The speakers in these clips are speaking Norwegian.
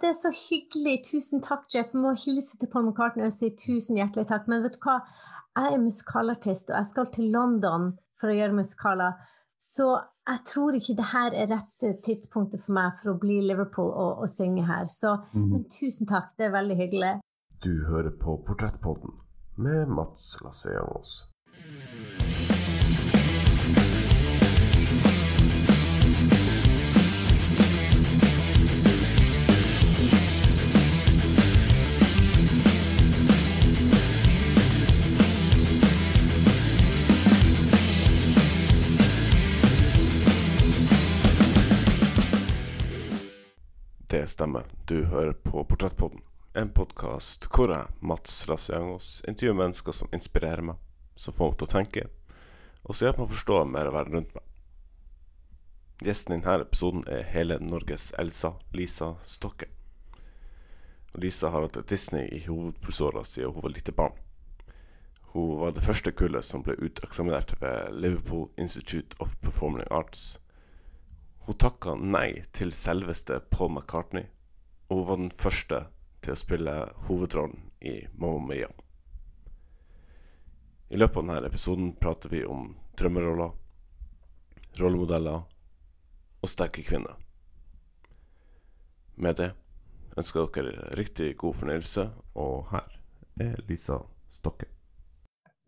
det er så hyggelig. Tusen takk, Jeff. Jeg må hilse til Paul McCartney og si tusen hjertelig takk. Men vet du hva? Jeg er musikalartist, og jeg skal til London for å gjøre musikaler. Så jeg tror ikke det her er rette tidspunktet for meg for å bli Liverpool og, og synge her. Så mm. men tusen takk, det er veldig hyggelig. Du hører på Portrettpodden med Mats Lasseangos. Det stemmer. Du hører på Portrettpodden. En podkast hvor jeg, Mats Rasiangos, intervjuer mennesker som inspirerer meg, som får meg til å tenke, og som hjelper meg å forstå mer av verden rundt meg. Gjesten i denne episoden er hele Norges Elsa, Lisa Stokke. Lisa har hatt Disney i hovedpulsåra siden hun var lite barn. Hun var det første kullet som ble uteksaminert ved Liverpool Institute of Performing Arts. Hun takka nei til selveste Paul McCartney, og hun var den første til å spille hovedrollen i Mamma Mia. I løpet av denne episoden prater vi om drømmeroller, rollemodeller og sterke kvinner. Med det ønsker dere riktig god fornøyelse, og her er Lisa Stokke.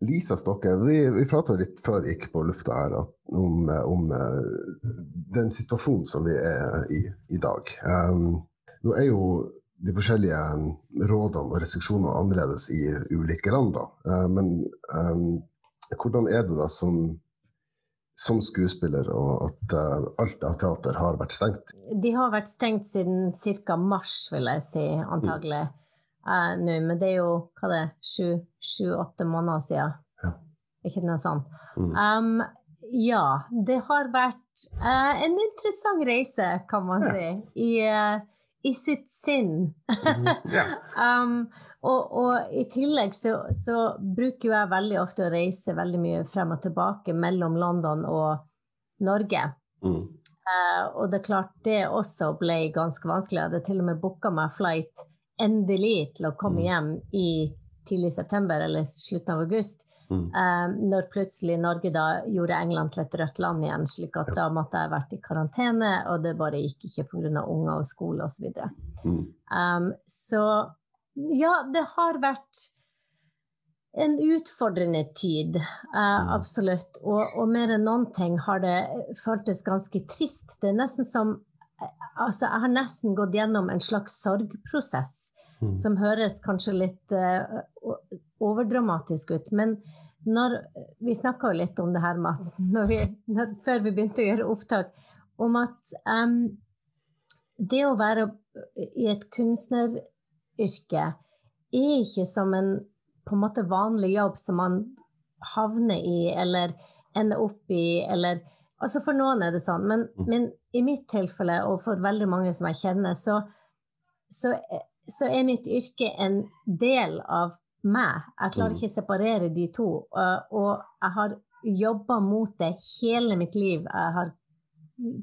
Lisa Stokke, vi, vi prata litt før vi gikk på lufta her at, om, om eh, den situasjonen som vi er i i dag. Um, nå er jo de forskjellige um, rådene og restriksjonene annerledes i ulike land, da. Uh, men um, hvordan er det da som, som skuespiller og at uh, alt av teater har vært stengt? De har vært stengt siden ca. mars, vil jeg si, antagelig. Eh, nå, men det er jo hva det er, sju-åtte måneder siden. Ja. Ikke noe sånt. Mm. Um, ja, det har vært eh, en interessant reise, kan man Ja. si, i, eh, i sitt sinn. Ja. Um, og, og i tillegg så, så bruker jeg veldig ofte å reise veldig mye frem og tilbake mellom London og Norge. Mm. Uh, og det er klart det også ble ganske vanskelig. Jeg hadde til og med booka meg flight endelig til å komme Mm. hjem i tidlig september eller slutten av august. Mm. Eh, når plutselig Norge da gjorde England til et rødt land igjen, slik at da måtte jeg vært i karantene, og det bare gikk ikke pga. unger og skole osv. Så, Mm. um, så ja, det har vært en utfordrende tid, uh, absolutt. Og, og mer enn noen ting har det føltes ganske trist. Det er nesten som Altså, jeg har nesten gått gjennom en slags sorgprosess Mm. som høres kanskje litt uh, overdramatisk ut. Men når Vi snakka jo litt om det her, Mats, vi, når, før vi begynte å gjøre opptak, om at um, det å være i et kunstneryrke er ikke som en på en måte vanlig jobb som man havner i eller ender opp i, eller Altså for noen er det sånn, men, Mm. men i mitt tilfelle, og for veldig mange som jeg kjenner, så, så, så er mitt yrke en del av meg. Jeg klarer Mm. ikke å separere de to. Og, og jeg har jobba mot det hele mitt liv. Jeg har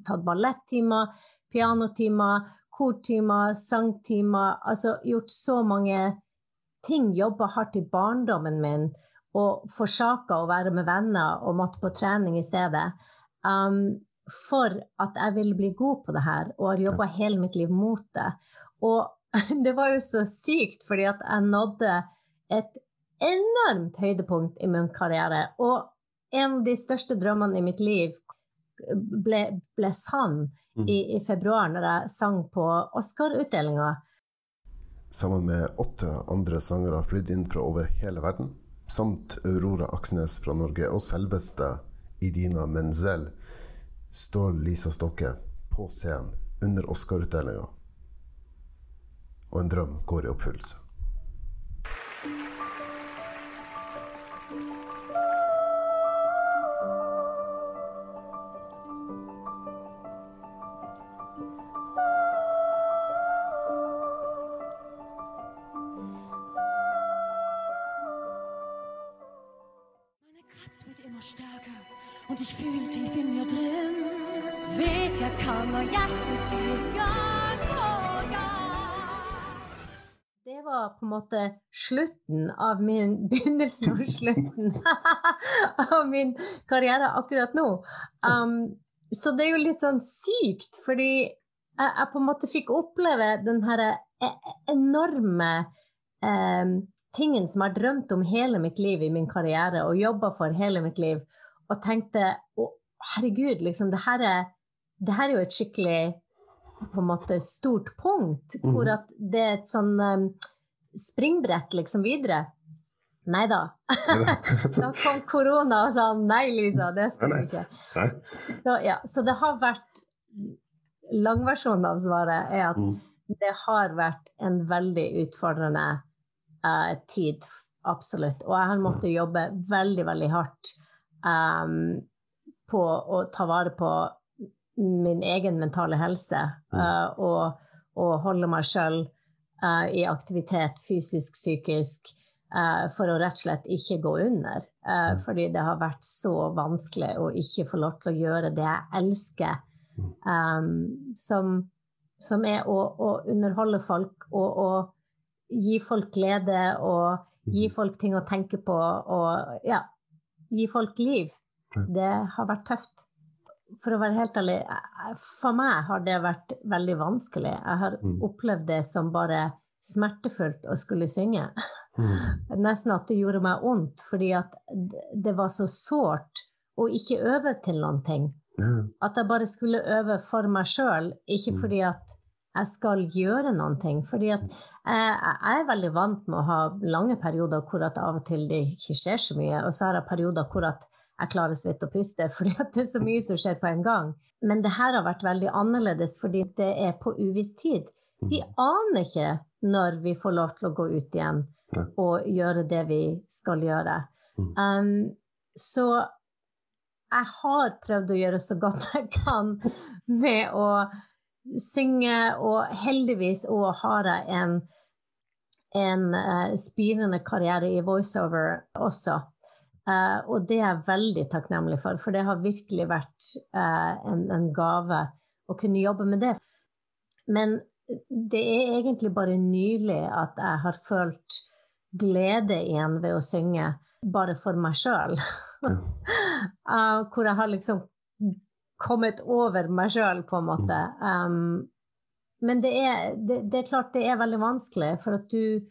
tatt ballettimer, pianotimer, kortimer, sangtimer. Altså gjort så mange ting. Jobba hardt i barndommen min og forsaka å være med venner og måtte på trening i stedet. Um, for at jeg ville bli god på det her, og har jobba hele mitt liv mot det. Og det var jo så sykt, fordi at jeg nådde et enormt høydepunkt i min karriere. Og en av de største drømmene i mitt liv ble, ble sann Mm. i, i februar, når jeg sang på Oscar-utdelinga. Sammen med åtte andre sangere flydd inn fra over hele verden, samt Aurora Aksnes fra Norge og selveste Idina Menzel, står Lisa Stokke på scenen under Oscar-utdelinga. Og en drøm går i oppfyllelse. Slutten av min Begynnelsen og slutten av min karriere akkurat nå. Um, så det er jo litt sånn sykt, fordi jeg, jeg på en måte fikk oppleve den her e- enorme um, tingen som jeg har drømt om hele mitt liv i min karriere og jobba for hele mitt liv, og tenkte å, herregud, liksom, det her, er, det her er jo et skikkelig på en måte stort punkt, Mhm. hvor at det er et sånn um, springbrett liksom videre. Nei da. Da kom korona og sa nei, Lisa, det skal du ikke. Så, ja, så det har vært Langversjonen av svaret er at Mm. det har vært en veldig utfordrende uh, tid, absolutt. Og jeg har måttet jobbe veldig, veldig hardt um, på å ta vare på min egen mentale helse uh, og, og holde meg sjøl i aktivitet, fysisk, psykisk, uh, for å rett og slett ikke gå under. Uh, fordi det har vært så vanskelig å ikke få lov til å gjøre det jeg elsker, um, som, som er å, å underholde folk og å gi folk glede og gi folk ting å tenke på og ja, gi folk liv. Det har vært tøft. For å være helt ærlig, eh, for meg har det vært veldig vanskelig. Jeg har Mm. opplevd det som bare smertefullt å skulle synge. Mm. Nesten at det gjorde meg vondt, fordi at det var så sårt å ikke øve til noen ting. Mm. At jeg bare skulle øve for meg sjøl, ikke Mm. fordi at jeg skal gjøre noen ting. Fordi at jeg, jeg er veldig vant med å ha lange perioder hvor at av og til det ikke skjer så mye, og så har jeg perioder hvor at jeg klarer så vidt å puste, fordi det er så mye som skjer på en gang. Men det her har vært veldig annerledes fordi det er på uviss tid. Vi aner ikke når vi får lov til å gå ut igjen og gjøre det vi skal gjøre. Mm. Um, så jeg har prøvd å gjøre så godt jeg kan med å synge, og heldigvis òg har jeg en, en uh, spirende karriere i voiceover også. Eh, og det er jeg veldig takknemlig for, for det har virkelig vært eh, en, en gave å kunne jobbe med det. Men det er egentlig bare nylig at jeg har følt glede igjen ved å synge, bare for meg sjøl. Uh, hvor jeg har liksom kommet over meg sjøl, på en måte. Um, men det er, det, det er klart det er veldig vanskelig, for at du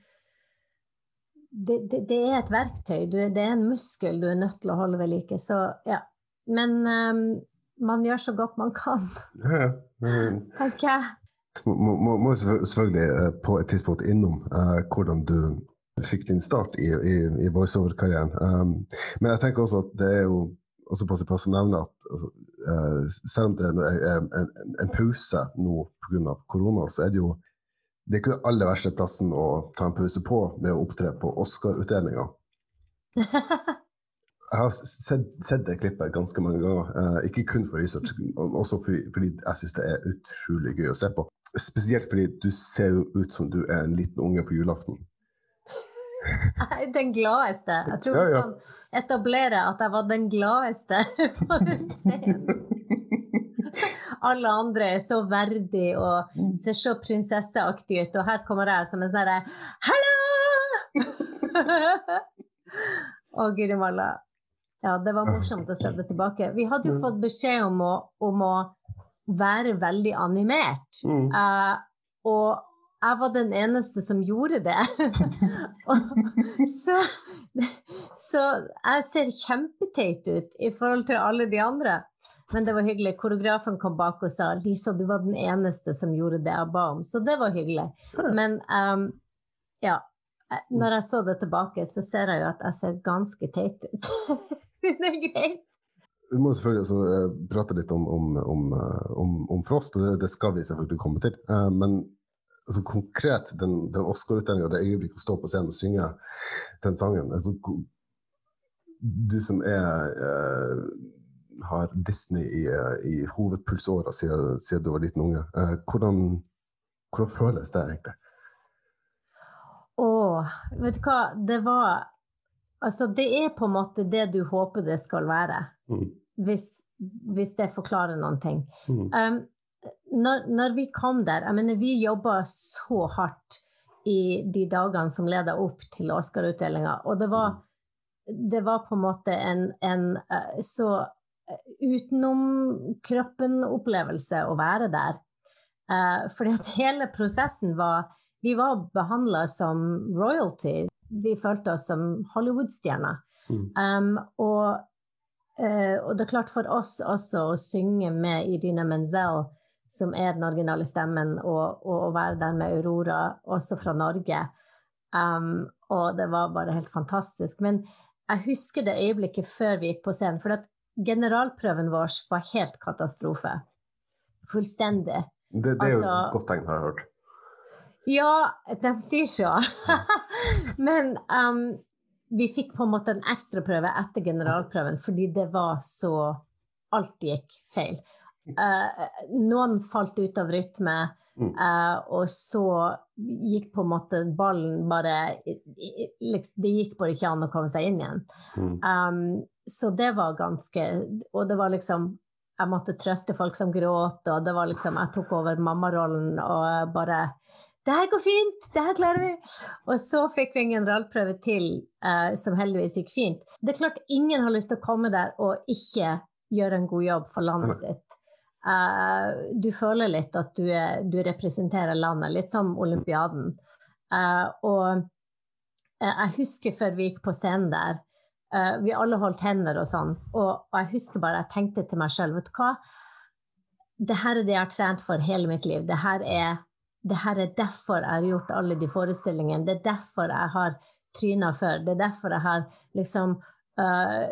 det, det, det er et verktøy, du, det er en muskel du er nødt til å holde ved like. Så ja. Men um, man gjør så godt man kan, Ja. Men- tenker jeg. Må, må, må selvfølgelig eh, på et tidspunkt innom uh, hvordan du fikk din start i, i, i voiceover-karrieren. Um, men jeg tenker også at det er jo også på sin plass å nevne at altså, uh, selv om det er en, en, en pause nå pga. korona, så er det jo det er ikke den aller verste plassen å ta en pause på med å opptre på Oscar-utdelinga. Jeg har sett, sett det klippet ganske mange ganger, eh, ikke kun for research, også fordi, fordi jeg syns det er utrolig gøy å se på. Spesielt fordi du ser jo ut som du er en liten unge på julaften. Den gladeste. Jeg tror Ja, ja. du kan etablere at jeg var den gladeste på scenen. Alle andre er så verdig og ser så prinsesseaktig ut, og her kommer jeg som en sånn herre Hallo! Å, guri malla. Ja, det var morsomt å se det tilbake. Vi hadde jo fått beskjed om å, om å være veldig animert. Mm. Uh, og jeg var den eneste som gjorde det. Så, så jeg ser kjempeteit ut i forhold til alle de andre. Men det var hyggelig. Koreografen kom bak og sa Lisa, du var den eneste som gjorde det jeg ba om. Så det var hyggelig. Men um, ja, eh, når jeg så det tilbake, så ser jeg jo at jeg ser ganske teit ut. det er greit. Vi må selvfølgelig også eh, prate litt om, om, om, eh, om, om Frost, og det, det skal vi selvfølgelig komme til. Eh, men altså, konkret, den, den Oscar-utdelinga, det øyeblikket å stå på scenen og synge den sangen altså, Du som er har Disney i, eh, i hovedpulsåra siden, siden du var liten unge, eh, hvordan, hvordan føles det egentlig? Å, vet du hva, det var Altså, det er på en måte det du håper det skal være, Mm. hvis, hvis det forklarer noen ting. Mm. Um, når, når vi kom der, jeg mener, vi jobba så hardt i de dagene som leda opp til Oscar-utdelinga. Og det var, det var på en måte en, en eh, så utenom kroppen-opplevelse å være der. Uh, fordi at hele prosessen var Vi var behandla som royalty. Vi følte oss som Hollywood-stjerner. Mm. Um, og, uh, og, det er klart for oss også å synge med Irina Menzel, som er den originale stemmen, og å være der med Aurora, også fra Norge. Um, og det var bare helt fantastisk. Men jeg husker det øyeblikket før vi gikk på scenen. For at generalprøven vår var helt katastrofe. Fullstendig. Det, det er jo Altså- et godt tegn, har jeg hørt. Ja, de sier så. Men um, vi fikk på en måte en ekstraprøve etter generalprøven fordi det var så Alt gikk feil. Uh, noen falt ut av rytme, Mm. eh, og så gikk på en måte ballen bare liksom, Det gikk bare ikke an å komme seg inn igjen. Mm. Um, så det var ganske Og det var liksom Jeg måtte trøste folk som gråt, og det var liksom Jeg tok over mammarollen og bare det her går fint, det her klarer vi. Og så fikk vi en generalprøve til uh, som heldigvis gikk fint. Det er klart ingen har lyst til å komme der og ikke gjøre en god jobb for landet sitt. Eh, du føler litt at du, er, du representerer landet, litt som olympiaden. Eh, og eh, jeg husker før vi gikk på scenen der, vi alle holdt hender og sånn, og, og jeg husker bare, jeg tenkte til meg selv, vet du hva? Det her er det jeg har trent for hele mitt liv. Det her er, det her er derfor jeg har gjort alle de forestillingene. Det er derfor jeg har tryna før. Det er derfor jeg har liksom uh,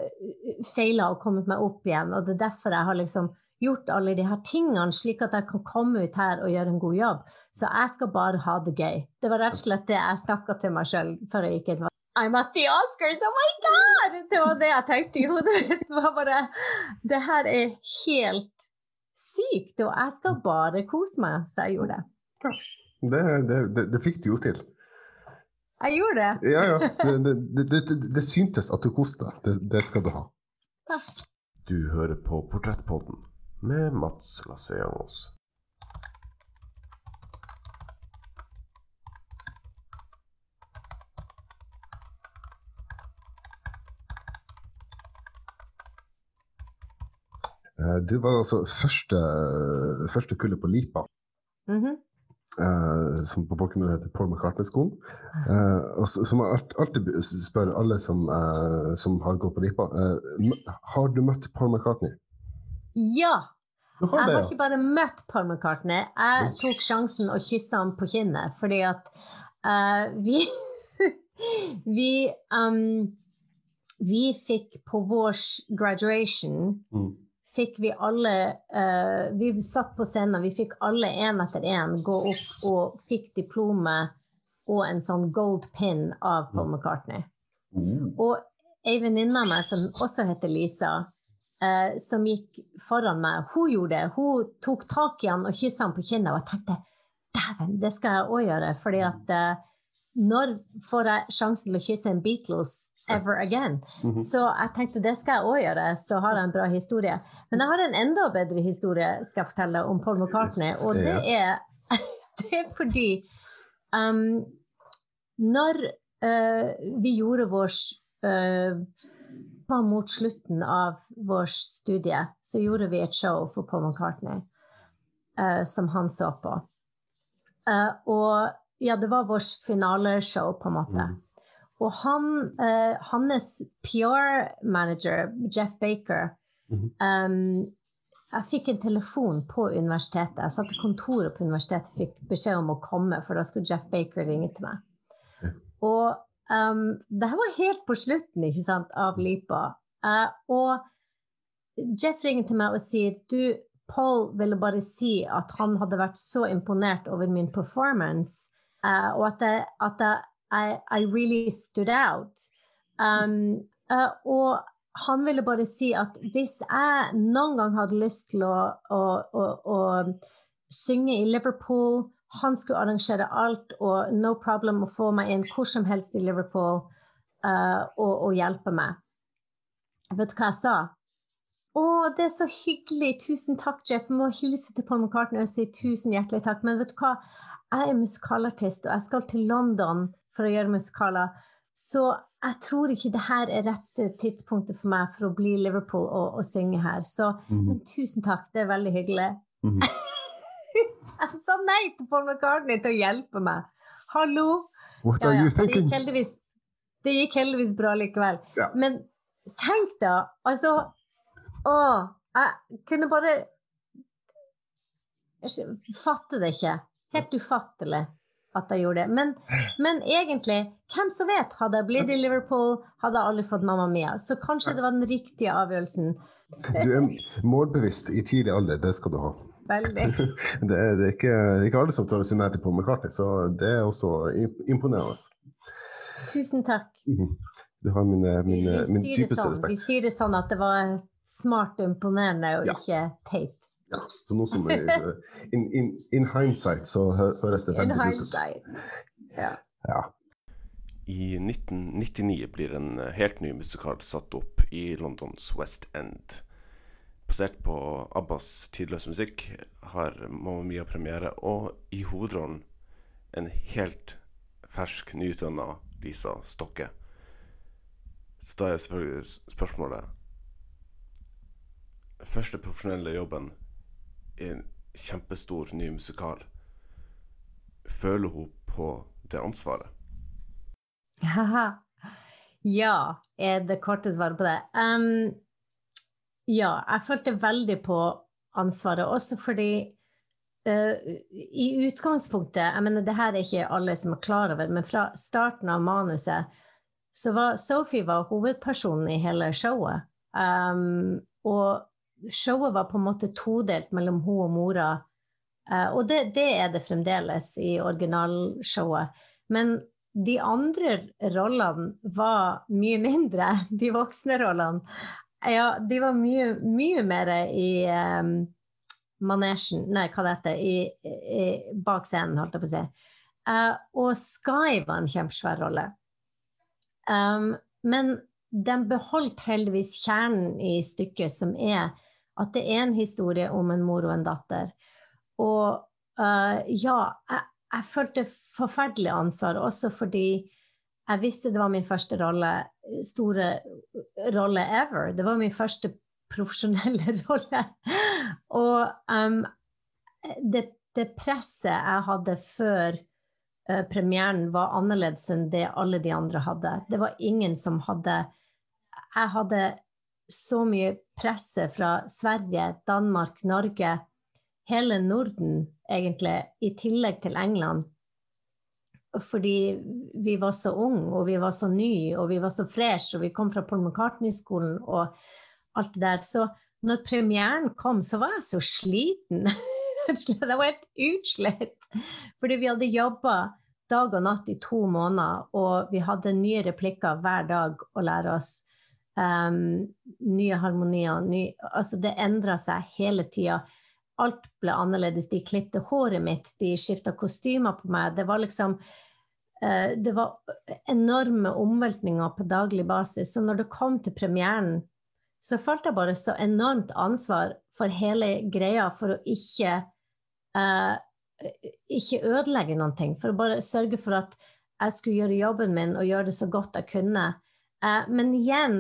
feila og kommet meg opp igjen. Og det er derfor jeg har liksom gjort alle de her tingene, slik at jeg kan komme ut her og gjøre en god jobb. Så jeg skal bare ha det gøy. Det var rett og slett det jeg snakka til meg sjøl før jeg gikk inn. I'm at the Oscars, oh my god! Det var det jeg tenkte i hodet mitt. Det var bare Det her er helt sykt, og jeg skal bare kose meg. Så jeg gjorde det. Det, det, det, det fikk du jo til. Jeg gjorde det. Ja, ja. Det, det, det, det, det syntes at du koste deg. Det, det skal du ha. Du hører på Portrettpodden med Mats Lasseangos. Det Du var altså første, første kullet på Lipa, Mm -hmm. Uh, som på folkemunne heter Paul McCartney-skolen. Uh, og som jeg alltid spør alle som, uh, som har gått på Lipa, eh, har du møtt Paul McCartney? Ja! Har Jeg har ikke bare møtt Paul McCartney, jeg tok sjansen og kyssa ham på kinnet, fordi at uh, vi Vi um, Vi fikk på vår graduation Mm. fikk vi alle uh, Vi satt på scenen, vi fikk alle én etter én gå opp og fikk diplomet og en sånn gold pin av Paul McCartney. Mm. Og ei venninne av meg som også heter Lisa, eh, som gikk foran meg, hun gjorde det. Hun tok tak i han og kyssa han på kinnet, og jeg tenkte dæven, det skal jeg òg gjøre. fordi at eh, når får jeg sjansen til å kysse en Beatles ever again? Mhm. Så jeg tenkte det skal jeg òg gjøre, så har jeg en bra historie. Men jeg har en enda bedre historie skal jeg fortelle om Paul McCartney, og det er, det er fordi um, når uh, vi gjorde vår uh, Mot slutten av vår studie så gjorde vi et show for Paul McCartney uh, som han så på. Uh, og ja, det var vårt finaleshow, på en måte. Mm. Og han, uh, hans PR-manager, Jeff Baker mm. um, Jeg fikk en telefon på universitetet. Jeg satt i kontoret på universitetet og fikk beskjed om å komme, for da skulle Jeff Baker ringe til meg. Og um, det her var helt på slutten ikke sant, av Lipa. Uh, og Jeff ringer til meg og sier du, Paul ville bare si at han hadde vært så imponert over min performance, uh, og at, jeg, at jeg, I, I really stood out. Um, uh, og han ville bare si at hvis jeg noen gang hadde lyst til å, å, å, å synge i Liverpool, han skulle arrangere alt, og no problem å få meg inn hvor som helst i Liverpool uh, og, og hjelpe meg. Vet du hva jeg sa? Å, det er så hyggelig. Tusen takk, Jeff. Jeg må hilse til Paul McCartney og si tusen hjertelig takk. Men vet du hva? jeg er musikalartist, og jeg skal til London for å gjøre musikaler. Så jeg tror ikke det her er rette tidspunktet for meg for å bli Liverpool og, og synge her. Så Mhm. men tusen takk, det er veldig hyggelig. Mhm. jeg sa nei til Paul McCartney til å hjelpe meg. Hallo! What are you så det, thinking? gikk det gikk heldigvis bra likevel. Yeah. Men tenk da, altså Å, jeg kunne bare Jeg fatter det ikke. Helt ufattelig at jeg gjorde det. Men, men egentlig, hvem som vet? Hadde jeg blitt i Liverpool, hadde jeg aldri fått Mamma Mia. Så kanskje det var den riktige avgjørelsen. Du er målbevisst i tidlig alder, det skal du ha. Veldig. Det det er ikke, det er ikke alle som tør å si nei til Paul McCartney, så det er også imponerende. Tusen takk. Mhm. Du har min, min, Vi min dypeste sånn, vi sier det sånn at det var smart og imponerende og Ja. ikke teit. Ja, så nå som in, in, in hindsight så høres det veldig lurt ut. hindsight. Ja. Ja. I 1999 blir en eh, helt ny musikal satt opp i Londons West End. Basert på Abbas tidløse musikk har Mamma Mia premiere, og i hovedrollen en helt fersk, nyutdanna Lisa Stokke. Så da er selvfølgelig spørsmålet Første profesjonelle jobben i en kjempestor, ny musikal. Føler hun på det ansvaret? Ja, er det korte svaret på det. Um, ja, jeg følte veldig på ansvaret, også fordi uh, i utgangspunktet Jeg mener, det her er ikke alle som er klar over, men fra starten av manuset så var Sophie var hovedpersonen i hele showet. Um, og showet var på en måte todelt mellom hun og mora. Uh, og det, det er det fremdeles i originalshowet. Men de andre rollene var mye mindre, de voksne rollene. Ja, de var mye, mye mer i um, manesjen, nei, hva det heter, i, i, bak scenen, holdt jeg på å si. Uh, og Sky var en kjempesvær rolle. Um, men de beholdt heldigvis kjernen i stykket, som er at det er en historie om en mor og en datter. Og uh, ja, jeg, jeg følte forferdelig ansvar, også fordi jeg visste det var min første rolle, store rolle ever. Det var min første profesjonelle rolle. Og um, det, det, presset jeg hadde før uh, premieren, var annerledes enn det alle de andre hadde. Det var ingen som hadde Jeg hadde så mye presse fra Sverige, Danmark, Norge, hele Norden, egentlig, i tillegg til England fordi vi var så unge, og vi var så nye, og vi var så fresh, og vi kom fra Paul McCartney-skolen og alt det der. Så når premieren kom, så var jeg så sliten. jeg var helt utslitt. Fordi vi hadde jobba dag og natt i to måneder, og vi hadde nye replikker hver dag å lære oss. Um, nye harmonier. Ny, altså det endra seg hele tida. Alt ble annerledes. De klipte håret mitt, de skifta kostymer på meg. Det var liksom uh, Det var enorme omveltninger på daglig basis. Så når det kom til premieren, så falt jeg bare så enormt ansvar for hele greia for å ikke uh, ikke ødelegge noen ting, for å bare sørge for at jeg skulle gjøre jobben min og gjøre det så godt jeg kunne. Eh, men igjen,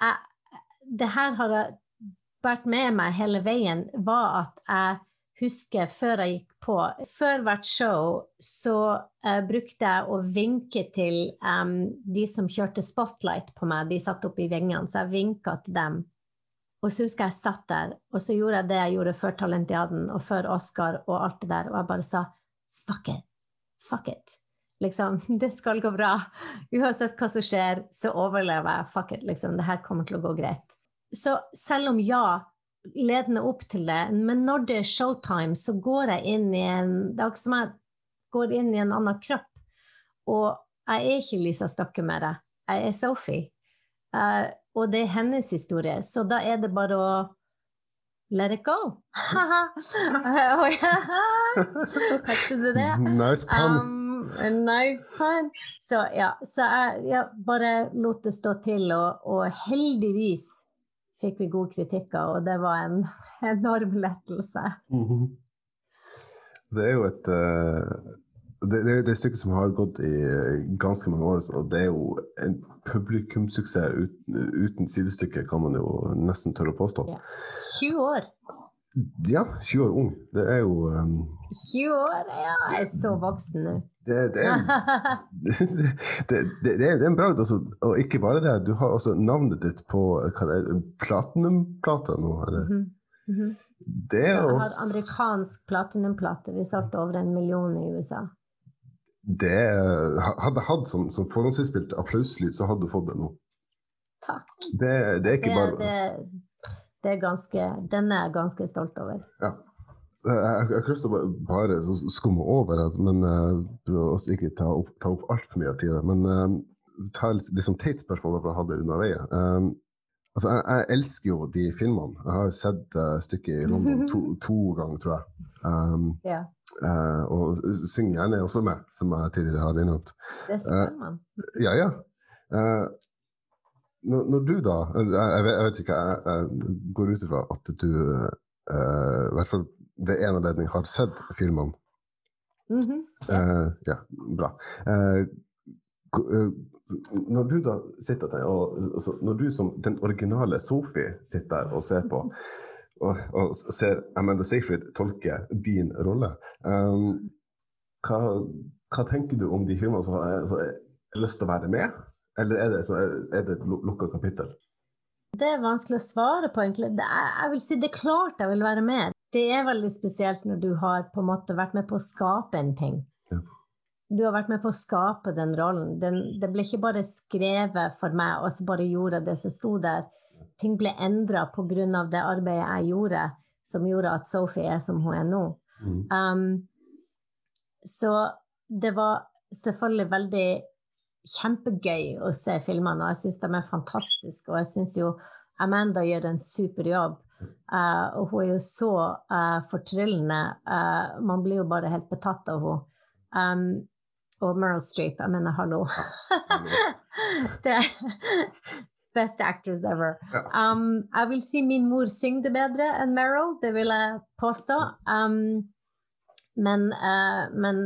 jeg, det her har jeg vært med meg hele veien, var at jeg husker før jeg gikk på Før hvert show så uh, brukte jeg å vinke til um, de som kjørte spotlight på meg, de satt oppe i vingene, så jeg vinka til dem. Og så husker jeg jeg satt der, og så gjorde jeg det jeg gjorde før Talentiaden og før Oscar og alt det der, og jeg bare sa fuck it, fuck it. Liksom, det skal gå bra. Uansett hva som skjer, så overlever jeg. Fuck it, liksom. Det her kommer til å gå greit. Så selv om ja, ledende opp til det, men når det er showtime, så går jeg inn i en Det er akkurat som jeg går inn i en annen kropp. Og jeg er ikke Lisa Stokke med det. Jeg er Sophie. Uh, og det er hennes historie, så da er det bare å let it go. Hørte du det? Nice pun. Um, nice pun. Så ja, så jeg jeg bare lot det stå til, og, og, heldigvis fikk vi gode kritikker, og det var en enorm lettelse. Mhm. Det er jo et, uh, Det, det, det er et stykke som har gått i eh, ganske mange år, og det er jo en publikumssuksess uten, uten sidestykke, kan man jo nesten tørre å påstå. Ja. 20 år. Ja, 20 år ung. Det er jo um, 20 år, ja. Jeg er så voksen nå. det, det, det, det, er en bragd. Altså, og ikke bare det, du har også navnet ditt på platinumplata nå. Eller? Mm -hmm. Det er Jeg har også, amerikansk platinumplate. Vi solgte over en million i USA. det Hadde jeg hatt som, som forhåndsinnspilt applauslyd, så hadde du fått det nå. Takk. Det, det er ikke bare det, det er ganske, den er jeg ganske stolt over. Ja. Jeg, har ikke lyst til å bare, skumme over det, men eh, også ikke ta opp, ta opp altfor mye av tida. Men uh, ta litt sånn teit spørsmål jeg for å ha det unna veien. Um, altså, jeg, jeg elsker jo de filmene. Jeg har sett uh, stykket i London to, to ganger, tror jeg. Um, Ja, uh, og synger gjerne også med, som jeg tidligere har innrømt. det skal man. Ja, ja. Uh, når, når du da jeg, jeg, vet, jeg vet ikke, jeg, jeg går ut ifra at du i hvert fall ved en anledning har sett filmene. -hmm. Eh, ja, bra. Eh, eh, når du da sitter der, og altså, når du som den originale Sophie sitter der og ser på, og, og ser Amanda Seyfried tolke din rolle, um, hva, hva tenker du om de filmene som har altså, lyst til å være med? Eller er det, så er, er det et lu- lukka kapittel? Det er vanskelig å svare på, egentlig. Det er, jeg vil si det er klart jeg vil være med. Det er veldig spesielt når du har på en måte vært med på å skape en ting. Ja. Du har vært med på å skape den rollen. Den, det ble ikke bare skrevet for meg, og så bare gjorde jeg det som sto der. Ting ble endra pga. det arbeidet jeg gjorde, som gjorde at Sophie er som hun er nå. Um, så det var selvfølgelig veldig kjempegøy å se filmene, og jeg syns de er fantastiske. Og jeg syns jo Amanda gjør en super jobb. Eh, og hun er jo så uh, fortryllende. Uh, man blir jo bare helt betatt av henne. Um, og Meryl Streep, jeg mener, hallo. det Best actress ever. Um, jeg vil si min mor synger bedre enn Meryl, det vil jeg påstå. Um, men, men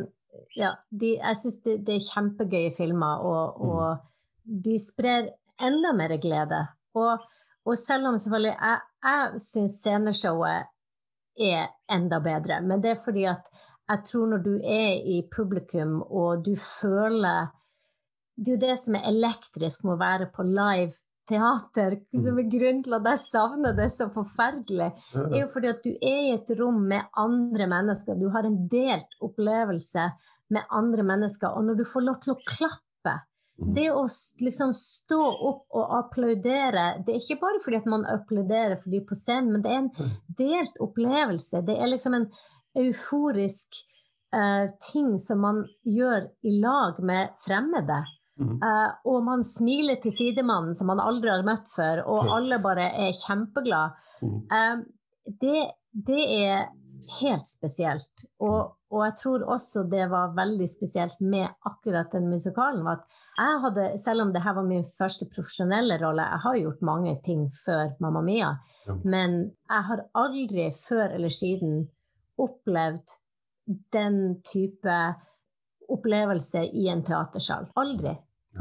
ja, de, jeg syns det, det er kjempegøye filmer, og, og de sprer enda mer glede. Og, og selv om selvfølgelig jeg, jeg syns sceneshowet er enda bedre, men det er fordi at jeg tror når du er i publikum og du føler Det er jo det som er elektrisk med å være på live teater, som er grunnen til at jeg savner det så forferdelig er jo fordi at du er i et rom med andre mennesker. Du har en delt opplevelse med andre mennesker. Og når du får lov til å klappe Det å liksom stå opp og applaudere Det er ikke bare fordi at man applauderer for de på scenen, men det er en delt opplevelse. Det er liksom en euforisk uh, ting som man gjør i lag med fremmede. Uh, og man smiler til sidemannen som man aldri har møtt før, og alle bare er kjempeglade. Uh, det, det er helt spesielt. Og, og jeg tror også det var veldig spesielt med akkurat den musikalen. var at jeg hadde, Selv om dette var min første profesjonelle rolle, jeg har gjort mange ting før Mamma Mia, Ja. men jeg har aldri før eller siden opplevd den type opplevelse i en teatersal. Aldri.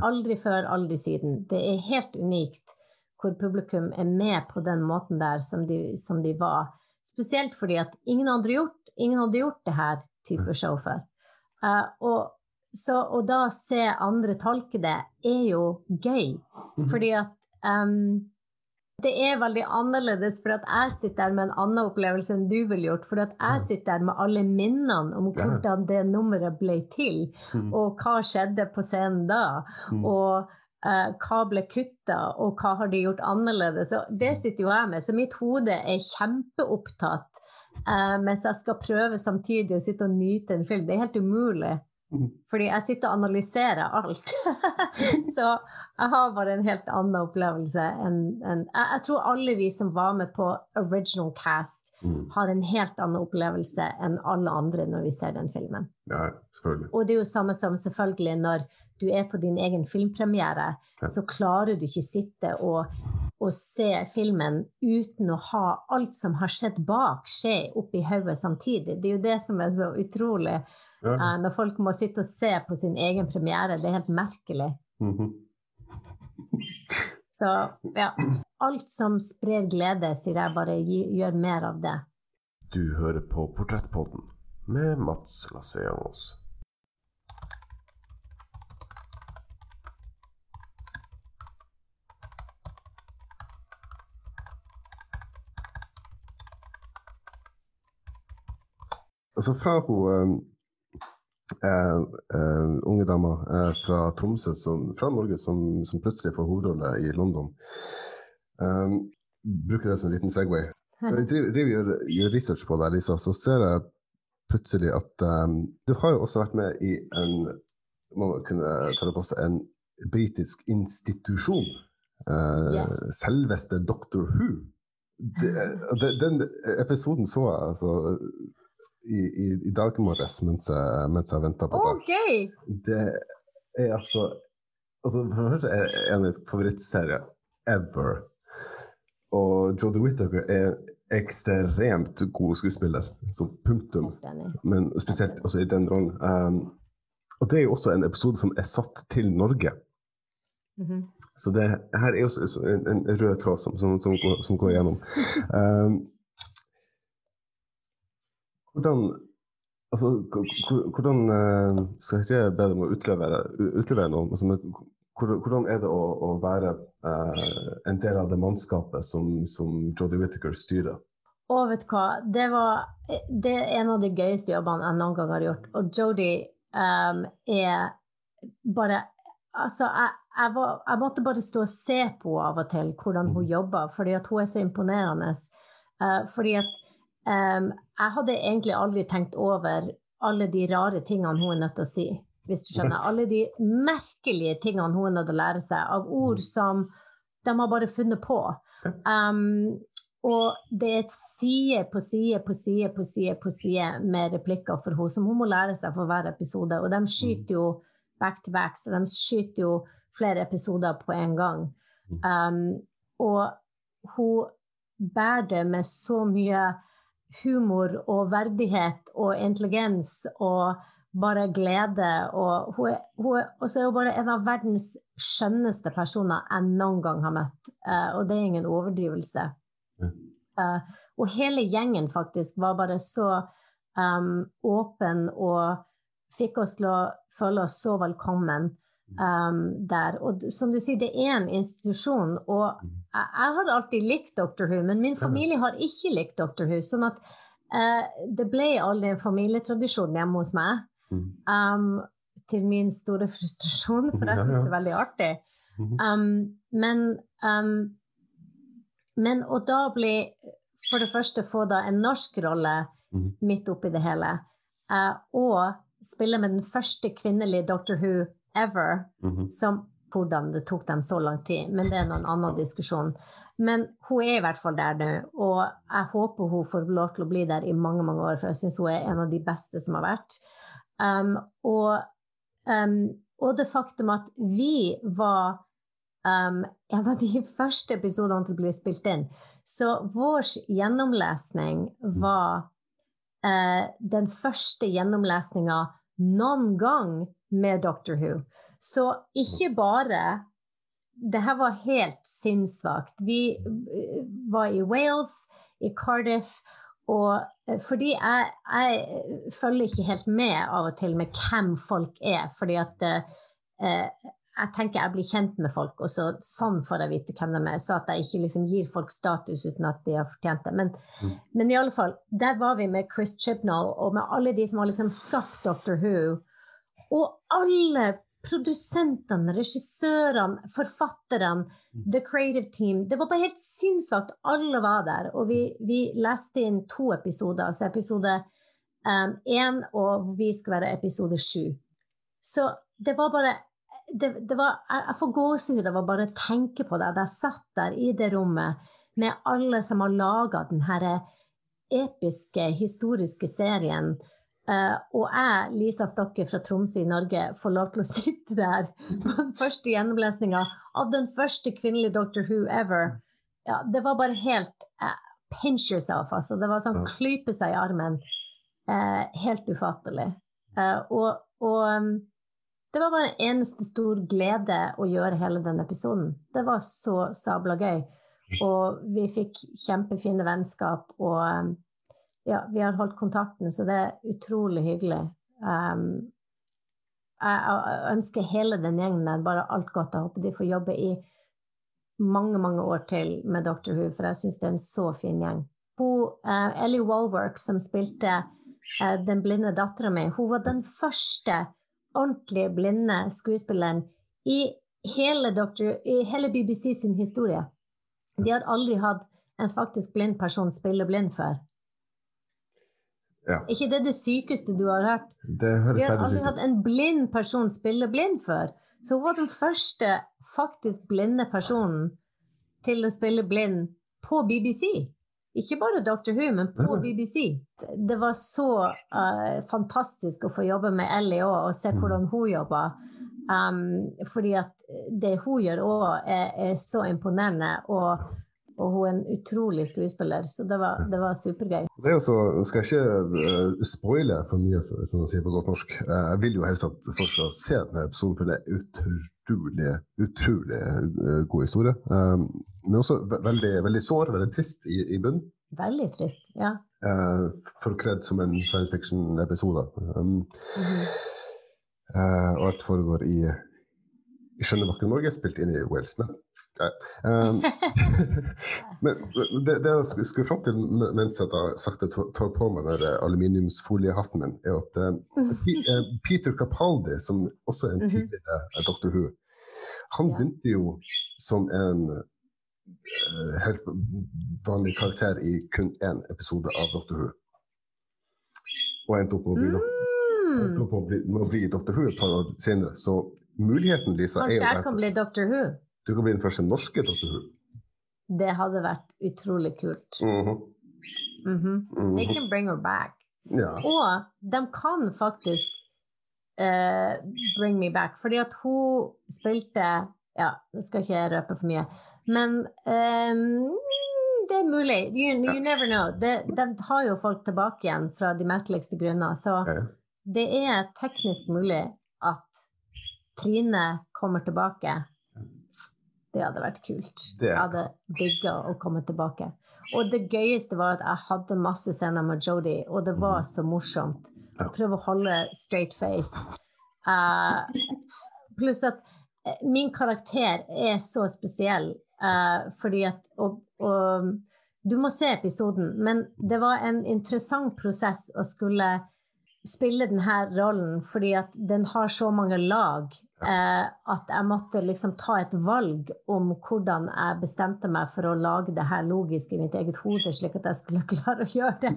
Aldri før, aldri siden. Det er helt unikt hvor publikum er med på den måten der som de, som de var. Spesielt fordi at ingen gjort, ingen hadde gjort det her type show før. Uh, og, så, å da se andre tolke det, er jo gøy. Fordi at um, det er veldig annerledes, for at jeg sitter der med en annen opplevelse enn du ville gjort. For at jeg sitter der med alle minnene om hvordan det nummeret ble til, og hva skjedde på scenen da. Og Uh, hva ble kutta, og hva har de gjort annerledes? Og det sitter jo jeg med, så mitt hode er kjempeopptatt. uh, mens jeg skal prøve samtidig å sitte og nyte en film. Det er helt umulig. Fordi jeg sitter og analyserer alt. så jeg har bare en helt annen opplevelse enn en, jeg, tror alle vi som var med på original cast, har en helt annen opplevelse enn alle andre når vi ser den filmen. Ja, selvfølgelig. Og det er jo samme som selvfølgelig når du er på din egen filmpremiere, Ja. så klarer du ikke sitte og, og se filmen uten å ha alt som har skjedd bak, skje oppi hodet samtidig. Det er jo det som er så utrolig Ja. Uh, når folk må sitte og se på sin egen premiere. Det er helt merkelig. Mhm. Så ja, alt som sprer glede, sier jeg bare gi, gjør mer av det. Du hører på Portrettpodden med Mats Lasseangos. Altså fra hun eh, uh, unge damer uh, fra Tromsø, som, fra Norge, som, som plutselig får hovedrolle i London. Um, bruker det som en liten Segway. Når jeg driver, driver, gjør, research på deg, Lisa, så ser jeg plutselig at um, du har jo også vært med i en må kunne ta det på seg, en britisk institusjon. Uh, Yes. Selveste Doctor Who. Det, det, den episoden så jeg altså i, i, i dag morges mens mens jeg venta på det. gøy! Det er altså Altså, for det er det en av mine favorittserier ever. Og Jodie Whittaker er ekstremt god skuespiller, så punktum. Men spesielt også i den rollen. Um, og det er jo også en episode som er satt til Norge. Mhm. Så det her er jo en, en rød tråd som, som, som, går, som går igjennom. Um, hvordan Altså, hvordan eh, Skal jeg ikke bedre om å utlevere, utlevere noe, Altså, hvordan er det å, å være eh, en del av det mannskapet som, som Jodie Whittaker styrer? Og vet du hva, det var det er en av de gøyeste jobbene jeg noen gang har gjort. Og Jodie um, er bare Altså, jeg, jeg, var, jeg måtte bare stå og se på henne av og til hvordan hun jobber, fordi at hun er så imponerende. Uh, fordi at jeg hadde egentlig aldri tenkt over alle de rare tingene hun er nødt til å si, hvis du skjønner. Alle de merkelige tingene hun er nødt til å lære seg, av ord som de har bare funnet på. Um, og det er et side på side på side på side på side med replikker for henne som hun må lære seg for hver episode. Og de skyter jo back to back, så de skyter jo flere episoder på en gang. Um, og hun bærer det med så mye humor og verdighet og intelligens og bare glede. Og hun er, hun er, og så er hun bare en av verdens skjønneste personer jeg noen gang har møtt. Uh, og det er ingen overdrivelse. Eh, og hele gjengen faktisk var bare så um, åpen og fikk oss til å føle oss så velkommen um, der. Og som du sier, det er en institusjon, og jeg, jeg har alltid likt Doctor Who, men min familie har ikke likt Doctor Who. sånn at uh, det ble aldri en familietradisjon hjemme hos meg. Mm. Um, til min store frustrasjon, for jeg syns det er veldig artig. Um, men, men å da bli for det første få da en norsk rolle Mhm. midt oppi det hele, uh, og spille med den første kvinnelige Doctor Who ever, Mhm. som hvordan det tok dem så lang tid, men det er noen annen diskusjon. Men hun er i hvert fall der nå, og jeg håper hun får lov til å bli der i mange mange år, for jeg syns hun er en av de beste som har vært. Um, og, um, og det faktum at vi var um, en av de første episodene til å bli spilt inn. Så vår gjennomlesning var uh, den første gjennomlesninga noen gang med Doctor Who. Så ikke bare Det her var helt sinnssvakt. Vi eh, var i Wales, i Cardiff, og eh, fordi jeg, jeg følger ikke helt med av og til med hvem folk er, fordi at eh, jeg tenker jeg blir kjent med folk, og så sånn får jeg vite hvem de er, så at jeg ikke liksom gir folk status uten at de har fortjent det. Men, Mm. men i alle fall, der var vi med Chris Chibnall og med alle de som har liksom skapt Doctor Who. Og alle produsentene, regissørene, forfatterne, the creative team. Det var bare helt sinnssvakt. Alle var der. Og vi, vi leste inn to episoder, altså episode én, og vi skulle være episode sju. Så det var bare det, det var, jeg, får gåsehud av å bare tenke på det. Jeg satt der i det rommet med alle som har laga denne episke, historiske serien. Eh, og jeg, Lisa Stokke fra Tromsø i Norge, får lov til å sitte der på den første gjennomlesninga av den første kvinnelige Doctor Who ever. Ja, det var bare helt uh, Pinch yourself, altså. Det var sånn klype seg i armen. Uh, helt ufattelig. Uh, og, og um, det var bare en eneste stor glede å gjøre hele den episoden. Det var så sabla gøy. Og vi fikk kjempefine vennskap, og um, ja, vi har holdt kontakten, så det er utrolig hyggelig. Um, jeg, ønsker hele den gjengen der bare alt godt. Jeg håper de får jobbe i mange, mange år til med Doctor Who, for jeg syns det er en så fin gjeng. Hun, uh, Ellie Walwork, som spilte uh, den blinde dattera mi, hun var den første ordentlig blinde skuespilleren i hele, Doctor, i hele BBC sin historie. De har aldri hatt en faktisk blind person spille blind før. Ja. ikke det det sykeste du har hørt? Det høres Vi har aldri hatt en blind person spille blind før. Så hun var den første faktisk blinde personen til å spille blind på BBC. Ikke bare Dr. Who, men på Ja. BBC. Det var så uh, fantastisk å få jobbe med Ellie òg, og se Mm. hvordan hun jobber. Um, fordi at det hun gjør òg, er, er så imponerende. Og, og hun er en utrolig skuespiller, så det var, det var supergøy. Det er også, skal jeg ikke uh, spoile for mye, som man sier på godt norsk. Uh, jeg vil jo helst at folk skal se denne episoden, for det er utrolig, utrolig uh, god historie. Men også ve veldig, veldig sår, veldig trist i, i bunnen. Veldig trist. Ja. Forkledd som en science fiction-episode. Um, mm -hmm. og alt foregår i, i Skjønnebakken, Norge, spilt inn i Wales. Men, um, men det, det jeg skulle fram til mens jeg da sakte tar tar på meg den aluminiumsfoliehatten min, er at uh, Peter Capaldi, som også er en Mhm. tidligere eh, Dr. Who, han begynte jo som en uh, helt vanlig karakter i kun én episode av Dr. Who. Og endte opp med å bli, Mm. Doctor Who et par år senere. Så muligheten, Lisa, Kanskje jeg kan bli Doctor Who? Du kan bli den første norske Doctor Who. Det hadde vært utrolig kult. Mhm, Mhm. They mhm. can bring her back. Ja. Og de kan faktisk uh, bring me back, fordi at hun spilte Ja, det skal ikke jeg røpe for mye, men um, det er mulig. You, you never know. De, de har jo folk tilbake igjen fra de merkeligste grunner, så Ja. det er teknisk mulig at Trine kommer tilbake. Det hadde vært kult. Jeg hadde digga å komme tilbake. Og det gøyeste var at jeg hadde masse scener med Jodie, og det var så morsomt. Prøve å holde straight face. Uh, pluss at eh, min karakter er så spesiell, uh, fordi at og, og, Du må se episoden, men det var en interessant prosess å skulle spille denne rollen, fordi at den har så mange lag at jeg måtte liksom ta et valg om hvordan jeg bestemte meg for å lage det her logisk i mitt eget hode, slik at jeg skulle klare å gjøre det.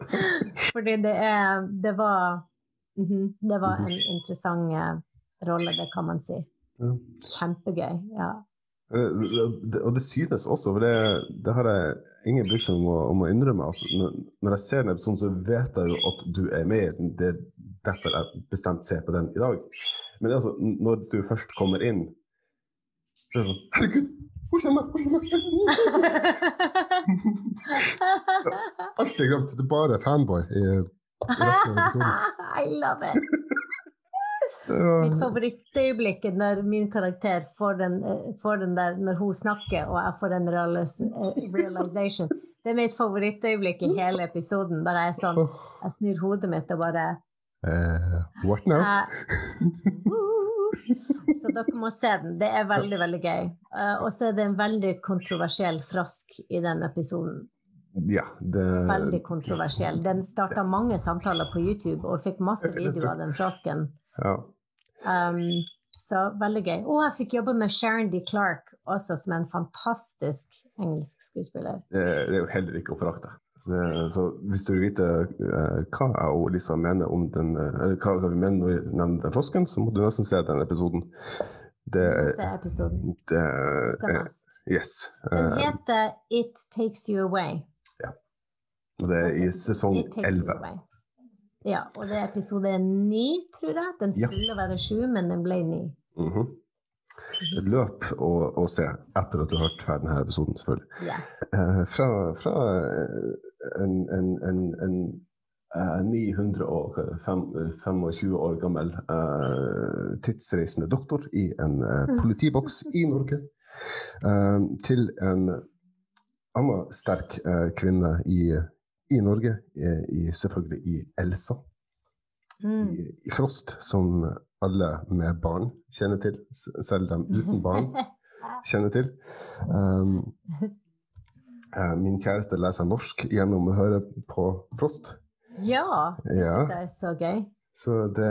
fordi det er Det var mhm, Det var en interessant eh, rolle, det kan man si. Kjempegøy. Ja. Eh, Og det synes også, for det, det har jeg ingen brydd om, om å innrømme. Altså, når, jeg ser den episode, så vet jeg jo at du er med i den. Det er derfor jeg bestemt ser på den i dag. Men altså, når du først kommer inn, så er det sånn Herregud, hun kjenner meg! Er glemt. Det er bare fanboy i, resten av episoden. I love it. Mitt favorittøyeblikk er når min karakter får den, eh, får den der når hun snakker, og jeg får den eh, realization. Det er mitt favorittøyeblikk i hele episoden, der jeg sånn Jeg snur hodet mitt og bare Eh, what now? Så dere må se den. Det er veldig, veldig gøy. Eh, og så er det en veldig kontroversiell frask i den episoden. Ja, det Veldig kontroversiell. Den starta mange samtaler på YouTube og fikk masse videoer av den frasken. ja. Um, så veldig gøy. Og jeg fikk jobbe med Sharon D. Clark også, som er en fantastisk engelsk skuespiller. Det det er jo heller ikke å forakte. Så, så hvis du vil vite eh, hva jeg og Lisa mener om den, eh, eller hva, vi mener når vi nevner den frosken, så må du nesten se den episoden. Det er, episoden. det er Yes. Den eh, heter It Takes You Away. det er i sesong elleve. 11. Ja, og det er episode ni, tror jeg. Den Ja. skulle være sju, men den ble ni. Mhm. Løp og, og se etter at du har hørt ferdig denne episoden, selvfølgelig. Yes. Eh, fra fra eh, en, en, en, en eh, 925 år gammel eh, tidsreisende doktor i en eh, politiboks i Norge, eh, til en annen sterk eh, kvinne i, i Norge, eh, i, selvfølgelig i Elsa Mm. i, i Frost, som alle med barn kjenner til, selv dem uten barn kjenner til. Um, min kjæreste leser norsk gjennom å høre på Frost. Ja, det Ja. jeg er så gøy. Så, det,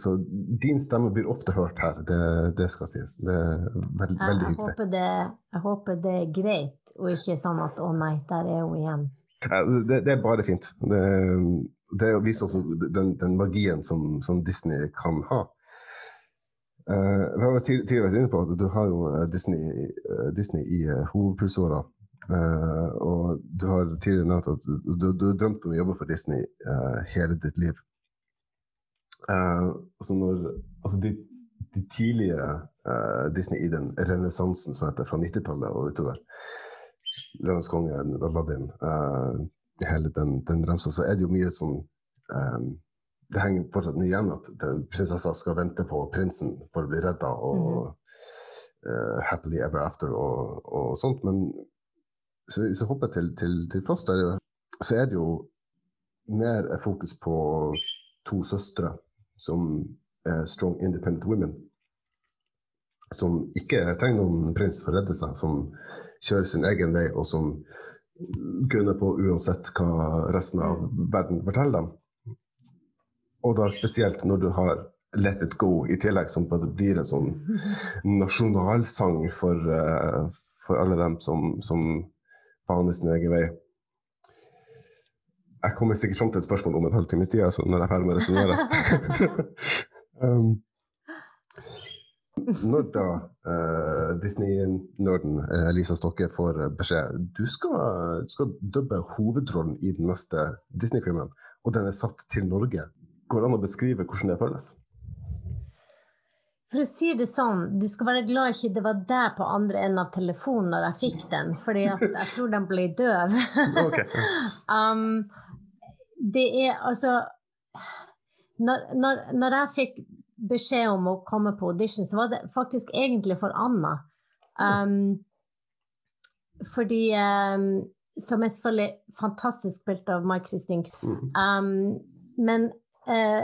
så din stemme blir ofte hørt her, det, det skal sies. Det er veld, Jeg, veldig hyggelig. håper det, jeg håper det er greit, og ikke sånn at 'å nei, der er hun igjen'. Ja, Det, det er bare fint. Det, det viser også den, den magien som, som Disney kan ha. Uh, vi har tidligere vært inne på at du har jo eh, Disney, eh, Disney i uh, hovedpulsåra. Uh, og du har tidligere nevnt at du, du drømte om å jobbe for Disney uh, hele ditt liv. Eh, altså når, altså de, de tidligere eh, Disney i den renessansen som heter fra 90-tallet og utover, Lønnskongen konge, Aladdin, hele den, den ramsa, så er det jo mye sånn um, Det henger fortsatt mye igjen at prinsessa skal vente på prinsen for å bli redda, og eh, happily ever after og, og sånt. Men så, hvis jeg hopper til, til, til Frost, der, er så er det jo mer fokus på to søstre som er strong independent women. Som ikke trenger noen prins for å redde seg, som kjører sin egen vei, og som gunner på uansett hva resten av verden forteller dem. Og da spesielt når du har Let It Go i tillegg, som på en måte blir en sånn nasjonalsang for, eh, for alle dem som, som baner sin egen vei. Jeg kommer sikkert fram til et spørsmål om en halvtimes tid, altså, når jeg er ferdig med å resonnere. um, når da uh, Disney-nerden eh, Lisa Stokke får eh, beskjed du skal, du skal dubbe hovedrollen i den neste Disney-filmen, og den er satt til Norge, går det an å beskrive hvordan det føles? For å si det sånn, du skal være glad ikke det var der på andre enden av telefonen når jeg fikk den, fordi jeg tror den ble døv. Um, det er altså når, når, når jeg fikk beskjed om å komme på audition, så var det faktisk egentlig for Anna. Um, fordi um, Som er selvfølgelig fantastisk spilt av Mai-Kristin Mhm. Um, men uh,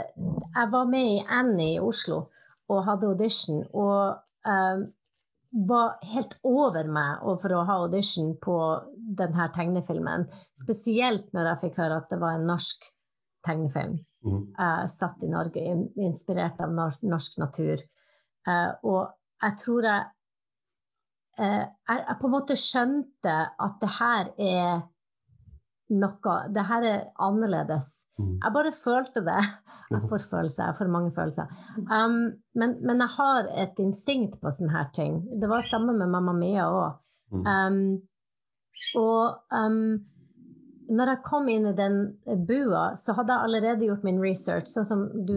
jeg var med i Annie i Oslo og hadde audition, og um, var helt over meg for å ha audition på denne tegnefilmen. Spesielt når jeg fikk høre at det var en norsk tegnefilm Mhm. Uh, satt i Norge, inspirert av nor norsk natur. Uh, og jeg tror jeg, uh, jeg Jeg på en måte skjønte at det her er noe Det her er annerledes. Mm. Jeg bare følte det. Jeg får følelser, jeg får mange følelser. Um, men, men jeg har et instinkt på sånne her ting. Det var samme med Mamma Mia òg. Mhm. Um, og um, når jeg kom inn i den bua, så hadde jeg allerede gjort min research, sånn som du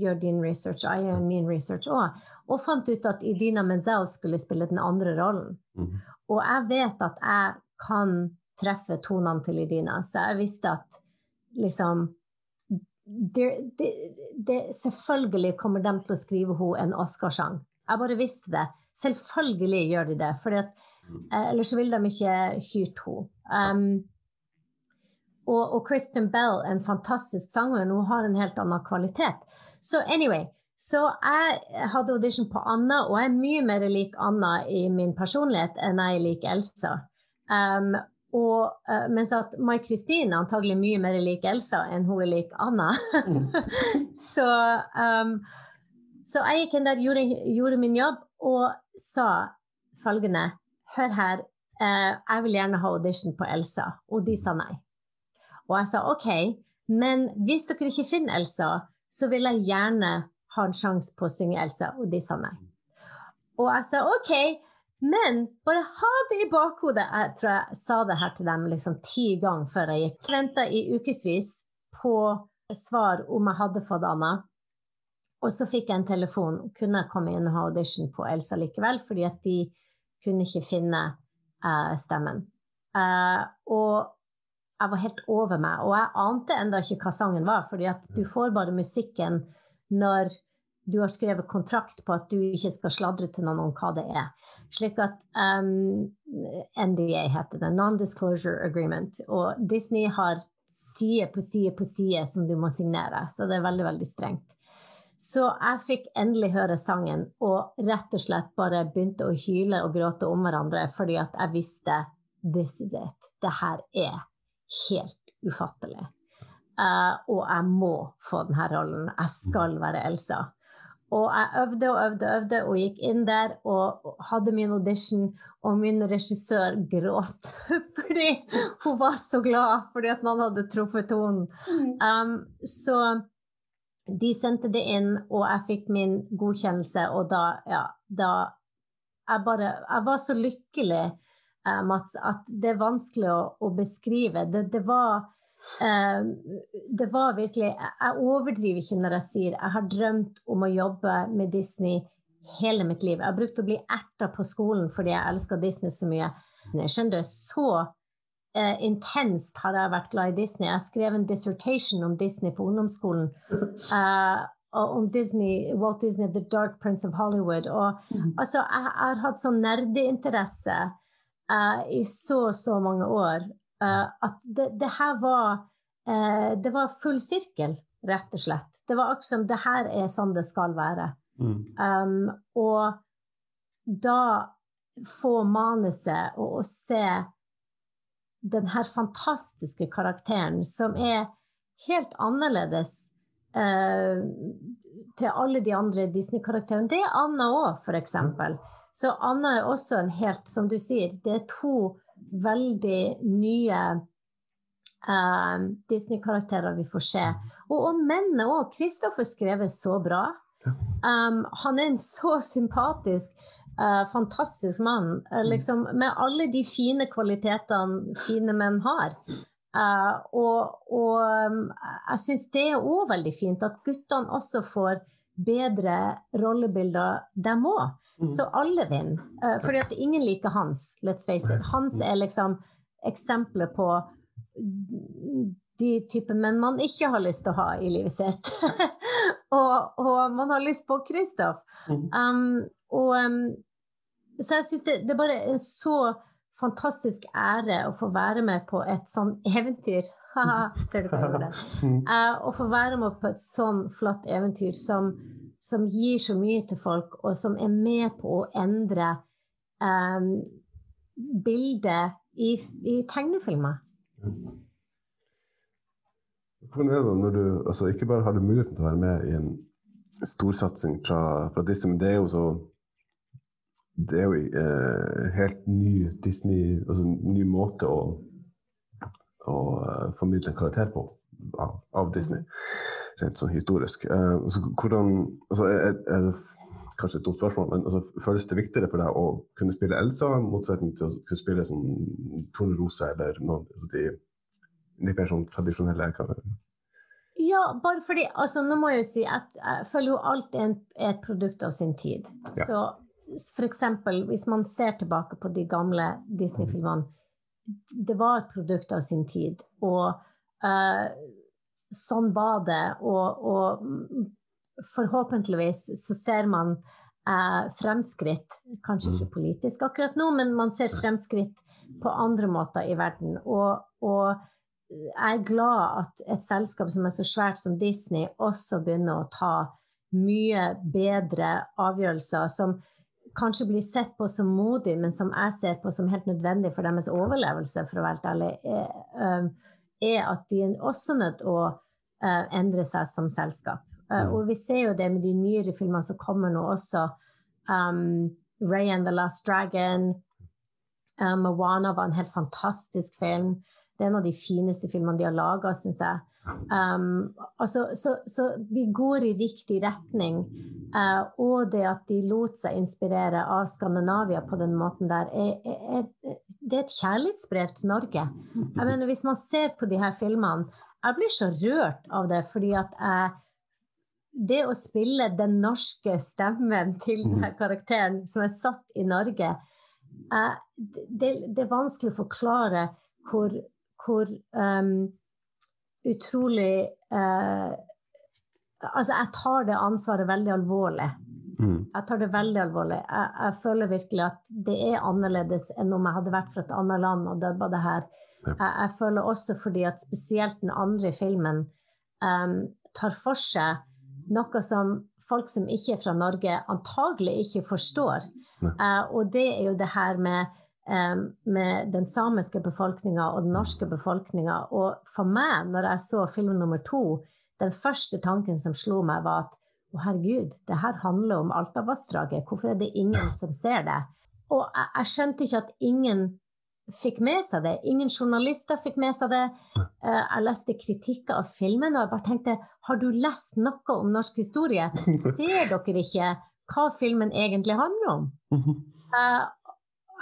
gjør din research, og jeg gjør min research òg, og fant ut at Idina Menzel skulle spille den andre rollen. Mm. Og jeg vet at jeg kan treffe tonene til Idina, så jeg visste at liksom det, det, det, Selvfølgelig kommer de til å skrive henne en Oscarsang. Jeg bare visste det. Selvfølgelig gjør de det, for eh, ellers ville de ikke hyrt henne. Um, og, og Kristen Bell, en fantastisk sanger, hun har en helt annen kvalitet. Så anyway, så jeg hadde audition på Anna, og jeg er mye mer lik Anna i min personlighet enn jeg er lik Elsa. Um, og, uh, mens at Mai Kristin antagelig mye mer lik Elsa enn hun er lik Anna. så, um, så jeg gikk inn der, gjorde, gjorde min jobb og sa følgende Hør her, uh, jeg vil gjerne ha audition på Elsa. Og de sa nei. Og jeg sa OK, men hvis dere ikke finner Elsa, så vil jeg gjerne ha en sjanse på å synge Elsa. Og de sa nei. Og jeg sa OK, men bare ha det i bakhodet. Jeg tror jeg sa det her til dem liksom ti ganger før jeg gikk. Venta i ukevis på svar om jeg hadde fått Anna. Og så fikk jeg en telefon. Kunne jeg komme inn og ha audition på Elsa likevel, fordi at de kunne ikke finne uh, stemmen. Uh, og jeg var helt over meg. Og jeg ante enda ikke hva sangen var, fordi at du får bare musikken når du har skrevet kontrakt på at du ikke skal sladre til noen om hva det er. Slik at um, NDA heter det, Non-Disclosure Agreement. Og Disney har side på side på side som du må signere, så det er veldig, veldig strengt. Så jeg fikk endelig høre sangen og rett og slett bare begynte å hyle og gråte om hverandre fordi at jeg visste this is it. Det her er helt ufattelig. Uh, og jeg må få denne rollen. Jeg skal være Elsa. Og jeg øvde og øvde og øvde og gikk inn der og hadde min audition, og min regissør gråt fordi hun var så glad fordi at noen hadde truffet tonen. Um, så de sendte det inn, og jeg fikk min godkjennelse, og da, ja, da jeg bare Jeg var så lykkelig, uh, at, at det er vanskelig å, å beskrive. Det, det var um, det var virkelig Jeg overdriver ikke når jeg sier jeg har drømt om å jobbe med Disney hele mitt liv. Jeg har brukt å bli erta på skolen fordi jeg elsker Disney så mye. Jeg skjønner, Så uh, intenst har jeg vært glad i Disney. Jeg skrev en dissertation om Disney på ungdomsskolen. Uh, om Disney, Walt Disney, The Dark Prince of Hollywood. Og, mm. altså, jeg, jeg, har hatt sånn nerdeinteresse i så, så mange år. Uh, at det, det, her var uh, Det var full sirkel, rett og slett. Det var akkurat som det her er sånn det skal være. Mm. Um, og da få manuset og, og se den her fantastiske karakteren som er helt annerledes til alle de andre Disney-karakterene. Det er Anna òg, for eksempel. Så Anna er også en helt, som du sier, det er to veldig nye uh, Disney-karakterer vi får se. Og, og mennene òg. Kristoffer skrevet så bra. Um, han er en så sympatisk, uh, fantastisk mann. Uh, liksom, med alle de fine kvalitetene fine menn har. Uh, og, og um, jeg syns det er òg veldig fint at guttene også får bedre rollebilder, dem òg. Mm. Så alle vinner. Uh, fordi at ingen liker Hans, let's face it. Hans er liksom eksempler på de typer menn man ikke har lyst til å ha i livet sitt. og, og, man har lyst på Kristoff. Mm. Um, og um, så jeg syns det, det bare er så fantastisk ære å få være med på et sånn eventyr. Ser du hva jeg gjorde? Uh, å få være med på et sånn flott eventyr som som gir så mye til folk, og som er med på å endre um, bildet i, i tegnefilmer. Hvordan er det når du altså ikke bare har du muligheten til å være med i en storsatsing fra, fra Disney, men det er jo så det er jo eh, helt ny Disney, altså ny måte å, å uh, formidle en karakter på av, av Disney rent sånn historisk. Uh, altså, hvordan, altså, er, er, det kanskje et dumt spørsmål, men altså, føles det viktigere for deg å kunne spille Elsa, i motsetning til å kunne spille sånn Tone Rosa eller noen altså, de litt mer sånn tradisjonelle ja, bare fordi altså, Nå må jeg jo si at jeg føler jo alt er, et produkt av sin tid. Ja. Så for eksempel, hvis man ser tilbake på de gamle Disney-filmene, det var et produkt av sin tid. Og uh, sånn var det. Og, og forhåpentligvis så ser man eh, fremskritt, kanskje ikke mm. politisk akkurat nå, men man ser fremskritt på andre måter i verden. Og, og, jeg er glad at et selskap som er så svært som Disney, også begynner å ta mye bedre avgjørelser som kanskje blir sett på som modig, men som jeg ser på som helt nødvendig for deres overlevelse, for å være helt ærlig, er, eh, er at de er også nødt til å uh, endre seg som selskap. Uh, og vi ser jo det med de nyere filmene som kommer nå også. Um, Ray and the Last Dragon. Uh, Moana var en helt fantastisk film. Det er en av de fineste filmene de har laga, syns jeg. Um, altså, så, så, vi går i riktig retning. Uh, og det at de lot seg inspirere av Skandinavia på den måten der, er, er, er, det er et kjærlighetsbrev til Norge. Jeg mener, Hvis man ser på de her filmene jeg blir så rørt av det, fordi at jeg Det å spille den norske stemmen til denne karakteren som er satt i Norge, det, det, er vanskelig å forklare hvor, hvor um, utrolig eh, Altså, jeg tar det ansvaret veldig alvorlig. Mm. Jeg tar det veldig alvorlig. Jeg, jeg, føler virkelig at det er annerledes enn om jeg hadde vært fra et annet land og dubba det her. Ja. Jeg, jeg, føler også fordi at spesielt den andre filmen um, tar for seg noe som folk som ikke er fra Norge, antagelig ikke forstår. Uh, og det er jo det her med, med den samiske befolkninga og den norske befolkninga. Og for meg, når jeg så film nummer to, den første tanken som slo meg, var at å herregud, det her handler om Altavassdraget. Hvorfor er det ingen som ser det? Og jeg, jeg, skjønte ikke at ingen fikk med seg det. Ingen journalister fikk med seg det. Uh, jeg leste kritikker av filmen, og jeg bare tenkte har du lest noe om norsk historie? Ser dere ikke hva filmen egentlig handler om?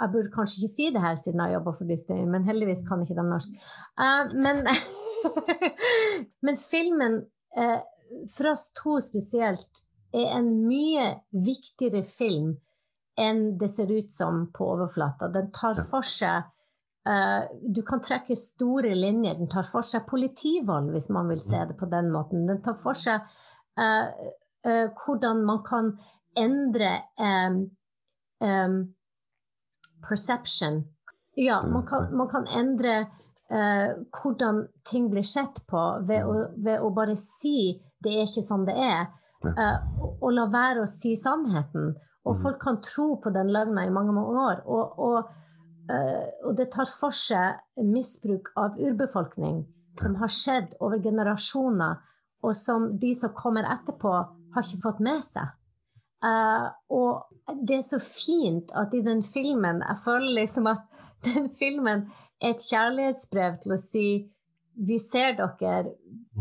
Jeg burde kanskje ikke si det her siden jeg jobber for Disney, men heldigvis kan ikke de norsk. Uh, men, men, filmen, uh, for oss to spesielt, er en mye viktigere film enn det ser ut som på overflata. Den tar for seg uh, Du kan trekke store linjer. Den tar for seg politivold, hvis man vil se det på den måten. Den tar for seg hvordan man kan endre um, um, perception. Ja, man kan, man kan endre uh, hvordan ting blir sett på ved å, ved å, bare si 'det er ikke sånn det er', uh, og, og, la være å si sannheten. Og folk kan tro på den løgna i mange, mange år. Og, og, uh, og, det tar for seg misbruk av urbefolkning som har skjedd over generasjoner, og som de som kommer etterpå, har ikke fått med seg. Uh, og det er så fint at i den filmen Jeg føler liksom at den filmen er et kjærlighetsbrev til å si vi ser dere,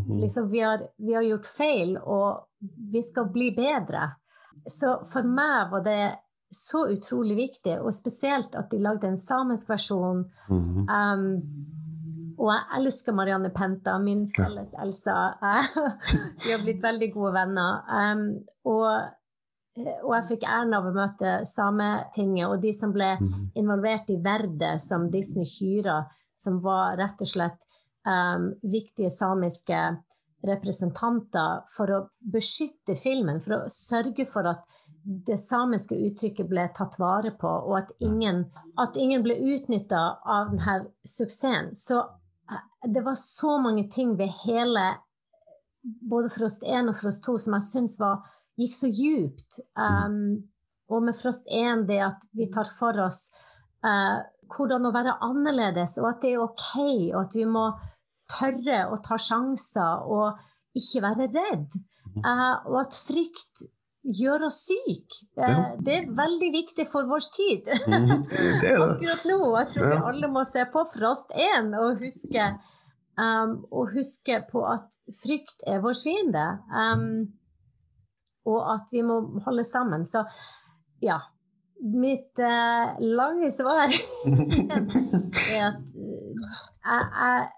liksom, vi, har, vi har gjort feil, og vi skal bli bedre. Så for meg var det så utrolig viktig, og spesielt at de lagde en samisk versjon. Um, og jeg elsker Marianne Penta, min felles Elsa. vi har blitt veldig gode venner. Um, og og jeg fikk æren av å møte Sametinget og de som ble involvert i Verde, som Disney hyra, som var rett og slett um, viktige samiske representanter for å beskytte filmen, for å sørge for at det samiske uttrykket ble tatt vare på, og at ingen, at ingen ble utnytta av denne suksessen. Så det var så mange ting ved hele både Frost 1 og Frost 2 som jeg syns gikk så djupt. Um, og med Frost 1 det at vi tar for oss uh, hvordan å være annerledes, og at det er OK, og at vi må tørre å ta sjanser og ikke være redd. Uh, og at frykt gjør oss syke. Uh, det er veldig viktig for vår tid. Akkurat nå. Jeg tror vi alle må se på Frost 1 og huske, um, og huske på at frykt er vår fiende. Um, og at vi må holde sammen. Så ja. Mitt eh, lange svar er at jeg, jeg,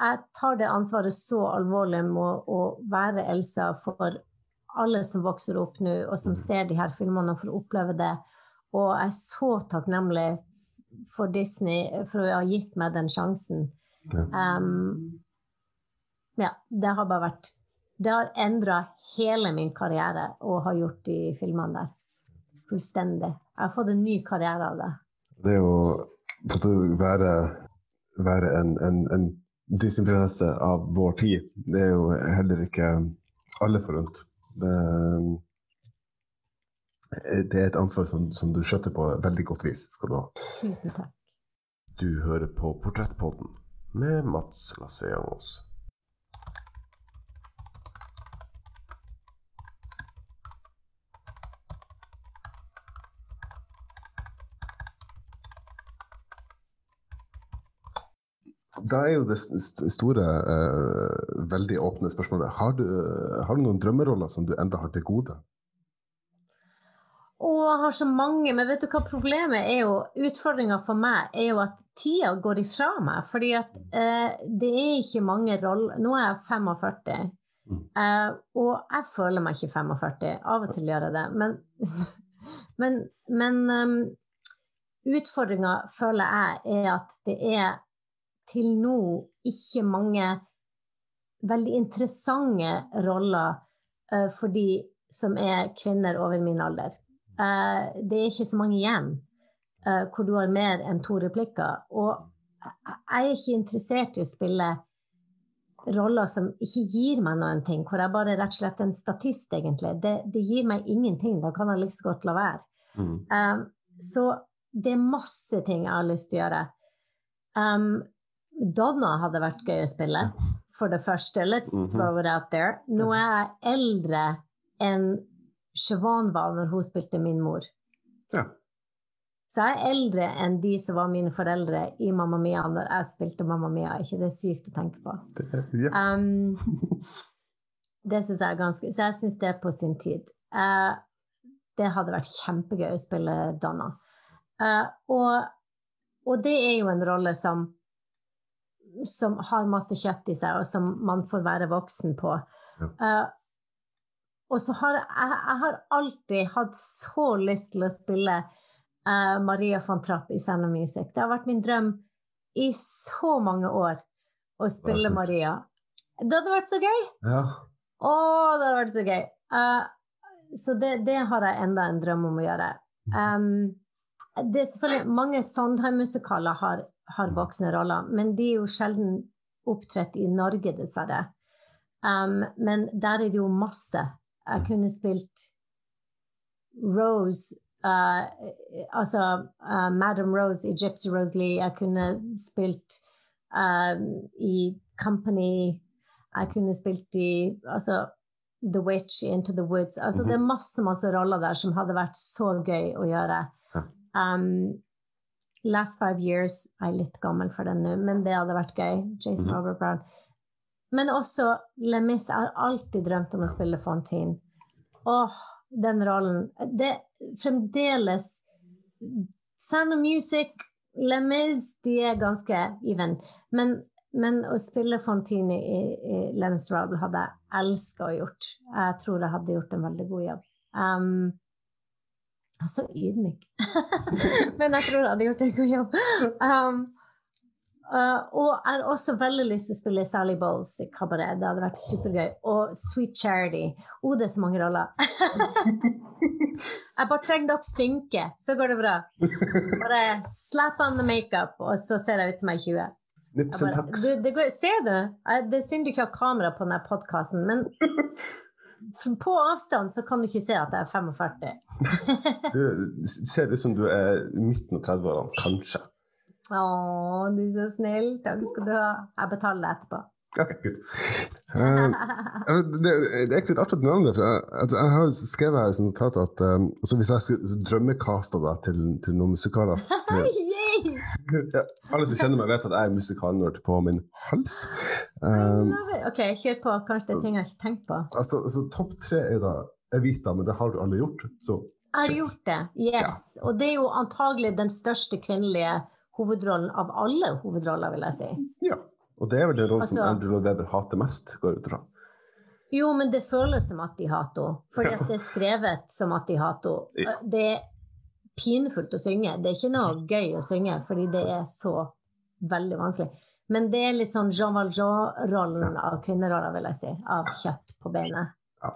jeg, tar det ansvaret så alvorlig med å være Elsa for alle som vokser opp nå, og som ser de her filmene og får oppleve det. Og jeg er så takknemlig for Disney for å ha gitt meg den sjansen. Um, ja, det har bare vært det har endra hele min karriere å ha gjort de filmene der. Fullstendig. Jeg har fått en ny karriere av det. Det å være, være en, en, en Disney-prinsesse av vår tid, det er jo heller ikke alle forunt. Det, det, er et ansvar som, som du skjøtter på veldig godt vis. skal du ha. Tusen takk. Du hører på Portrettpodden med Mats Lasseangos. Da er jo det store, uh, veldig åpne spørsmålet har du, har du noen drømmeroller som du enda har til gode? Å, jeg har så mange, men vet du hva problemet er jo Utfordringa for meg er jo at tida går ifra meg. Fordi at uh, det er ikke mange roller Nå er jeg 45. Uh, og jeg føler meg ikke 45. Av og til gjør jeg det. Men, men, men um, utfordringa føler jeg er at det er til nå ikke mange veldig interessante roller uh, for de som er kvinner over min alder. Uh, det er ikke så mange igjen uh, hvor du har mer enn to replikker. Og jeg er ikke interessert i å spille roller som ikke gir meg noen ting, hvor jeg bare er rett og slett en statist, egentlig. Det, det gir meg ingenting. Da kan jeg like liksom godt la være. Mm. Um, så det er masse ting jeg har lyst til å gjøre. Um, Donna hadde vært gøy å spille, for det første. Let's Mhm. throw it out there. Nå er jeg eldre enn Siobhan var når hun spilte min mor. Ja. Så jeg er eldre enn de som var mine foreldre i Mamma Mia når jeg spilte Mamma Mia. Er ikke det sykt å tenke på? Det, ja. Um, det syns jeg er ganske Så jeg syns det er på sin tid. Uh, det hadde vært kjempegøy å spille Donna. Uh, og, og det er jo en rolle som som har masse kjøtt i seg, og som man får være voksen på. Ja. Uh, og så har jeg, jeg har alltid hatt så lyst til å spille uh, Maria von Trapp i Sound of Music. Det har vært min drøm i så mange år å spille det Maria. Det hadde vært så gøy! ja. Å, det hadde vært så gøy! Uh, så det, det har jeg enda en drøm om å gjøre. Um, det er selvfølgelig Mange Sondheim-musikaler har, har voksne roller, men de er jo sjelden opptrett i Norge, dessverre. Um, men der er det jo masse. Jeg kunne spilt Rose uh, Altså uh, Madam Rose i Gypsy Rose Lee. Jeg kunne spilt uh, i Company. Jeg kunne spilt i altså, The Witch Into the Woods. Altså, Det er masse masse roller der som hadde vært så gøy å gjøre. Um, Last Five Years Jeg er litt gammel for den nå, men det hadde vært gøy. Jason Mhm. Robert Brown. Men også Lemis. Jeg har alltid drømt om å spille Fontaine. Åh, den rollen. Det fremdeles Sound of Music, Lemis, de er ganske even. Men, men å spille Fontaine i, i Lemis Miserables hadde jeg elska å gjort. Jeg tror jeg hadde gjort en veldig god jobb. Um, jeg er så ydmyk. men jeg tror jeg hadde gjort en god jobb. Um, uh, og jeg har også veldig lyst til å spille Sally Bowles i kabaret. Det hadde vært supergøy. Og Sweet Charity. Å, oh, det er så mange roller. jeg bare trenger dere sminke, så går det bra. Bare slap on the makeup, og så ser jeg ut som jeg er 20. Nips Jeg and bare, du, det går, ser du? Det er synd du ikke har kamera på denne podkasten, men på avstand så kan du ikke se at jeg er 45. Du ser ut som du er midten av 30-årene, kanskje. Å, du er så snill. Takk skal du ha. Jeg betaler etterpå. Ok, good. Uh, Det, det er egentlig litt artig at du nevner det. for Jeg, jeg har skrevet her notat at um, hvis jeg skulle drømmekasta deg til, til noen musikaler Yay! ja, Alle som kjenner meg, vet at jeg er musikalnerd på min hals. Um. OK, kjør på. Kanskje det er ting jeg ikke har tenkt på. altså, altså, Topp tre er da Evita, men det har du aldri gjort. Så Jeg har gjort det, yes. Og det er jo antagelig den største kvinnelige hovedrollen av alle hovedroller, vil jeg si. ja. Og det er vel den rollen som Altså- Andrew Lloyd Webber hater mest, går jeg ut fra. Jo, men det føles som at de hater henne. Fordi Ja. at det er skrevet som at de hater Ja. Det er pinefullt å synge. Det er ikke noe gøy å synge, fordi det er så veldig vanskelig. Men det er litt sånn Jean Valjean-rollen av kvinneroller, vil jeg si. Av kjøtt på beinet. Ja.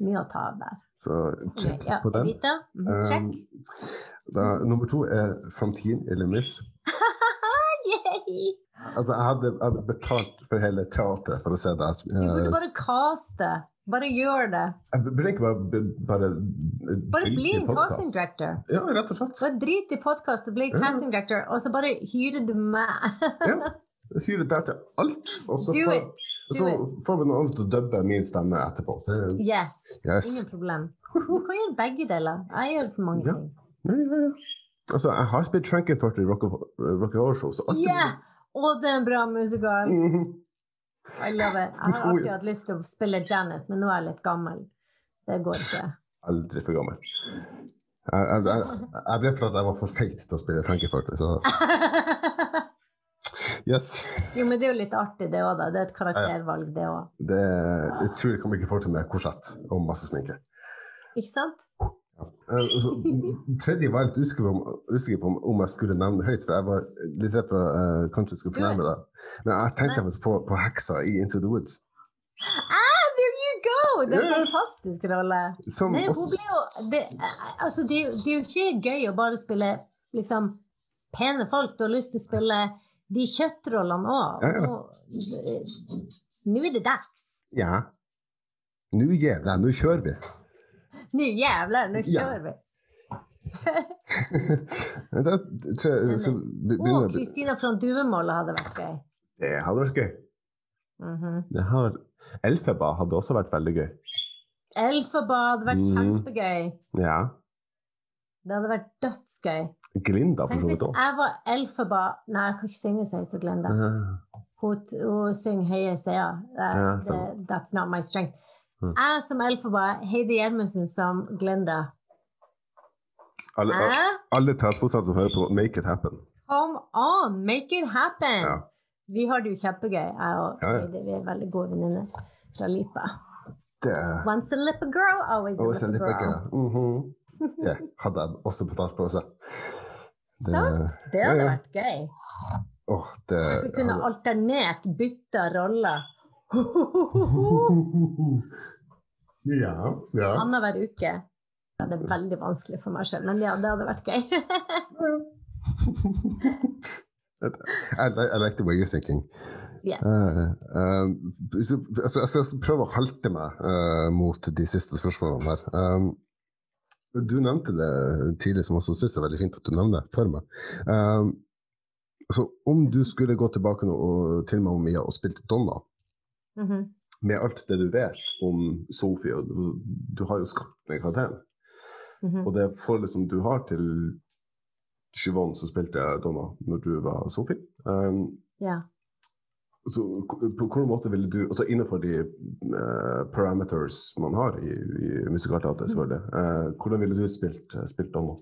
Mye å ta av der. Så check Ja, på den. Mhm, check. Um, da, nummer to er Fantine eller Miss. Yay! Altså, jeg hadde, hadde betalt for hele teatret for å se det. Du burde Eh, bare caste. Bare gjør det. Jeg burde ikke bare, bare, Bare bli en casting director. Ja, rett og slett. Bare drit i podkast og bli Ja. casting director, og så bare hyrer du meg. Ja. Hyre deg til alt, og så, får, så får vi noen andre til å dubbe min stemme etterpå. Så, Yes. yes. Ingen problem. Du kan gjøre begge deler. Jeg gjør mange Ja. ting. Ja, ja, ja. Altså, jeg har spilt Frankenfurt i Rocky Horror Show, så alt Yeah! Og det er en bra musikal. Mhm. I love it. Jeg har alltid hatt lyst til å spille Janet, men nå er jeg litt gammel. Det går ikke. Aldri for gammel. Jeg, jeg, jeg, jeg ble for at jeg var for feit til å spille Frankenfurt, så yes. jo, men det er jo litt artig, det òg, da. Det er et karaktervalg, det òg. Det, jeg tror jeg kommer ikke få til med korsett og masse sminke. Ikke sant? Eh, altså, tredje var jeg litt usikker på, om, usikker på om, om jeg skulle nevne høyt, for jeg var litt redd for uh, kanskje jeg skulle fornærme deg. Men jeg tenkte faktisk på, på heksa i Into the Woods. Ah, there you go! Det er en fantastisk rolle. Som Nei, også, blir jo det, altså, det, det er jo ikke gøy å bare spille liksom, pene folk. Du har lyst til å spille de kjøttrollene òg. Ja, ja. Nå, nå er det dags. ja. Nå jævla, nå kjører vi. Nå jävlar, nå Ja. kjører vi. Be- Å, Kristina fra Duvemåla hadde vært gøy. Det hadde vært gøy. Mhm. Det har Elfeba hadde også vært veldig gøy. Elfaba hadde vært Mhm. kjempegøy. Ja. Det hadde vært dødsgøy. Glinda for så vidt òg. jeg var Elfaba Nei, jeg kan ikke synge så høyt som Glenda. Hun, synger høye steder. That's not my strength. Mm. Jeg som Elfaba, Heidi Gjermundsen som Glenda. Alle, al- alle 30 som hører på, make it happen. Come on, make it happen! Ja. Vi har det jo kjempegøy, jeg og. Heidi. Vi er veldig gode venninner fra Lipa. Det Once a lippa girl, always a Og så lippa girl. girl. Mm -hmm. Det hadde jeg også på tattpose. Det, Sant? Det hadde Ja, ja. vært gøy. åh, det Vi kunne hadde- alternert, bytta roller. Ja, ja. Annenhver uke. Det er veldig vanskelig for meg selv, men ja, det hadde vært gøy. I, li- I like the way you're thinking. yes. Uh, uh, så, altså, jeg skal prøve å halte meg uh, mot de siste spørsmålene her. Um, du nevnte det tidlig, som også syns det er veldig fint at du nevner det for meg. Um, altså, om du skulle gå tilbake nå og til Mamma Mia og spilt Donna, Mhm. med alt det du vet om Sofie, og du, du har jo skapt den karakteren, Mhm. og det forholdet som du har til Siobhan som spilte Donna når du var Sofie um, Ja. så, på hvilken måte ville du, altså innenfor de uh, parameters man har i, i musikalteatret, selvfølgelig, uh, hvordan ville du spilt, spilt Donna?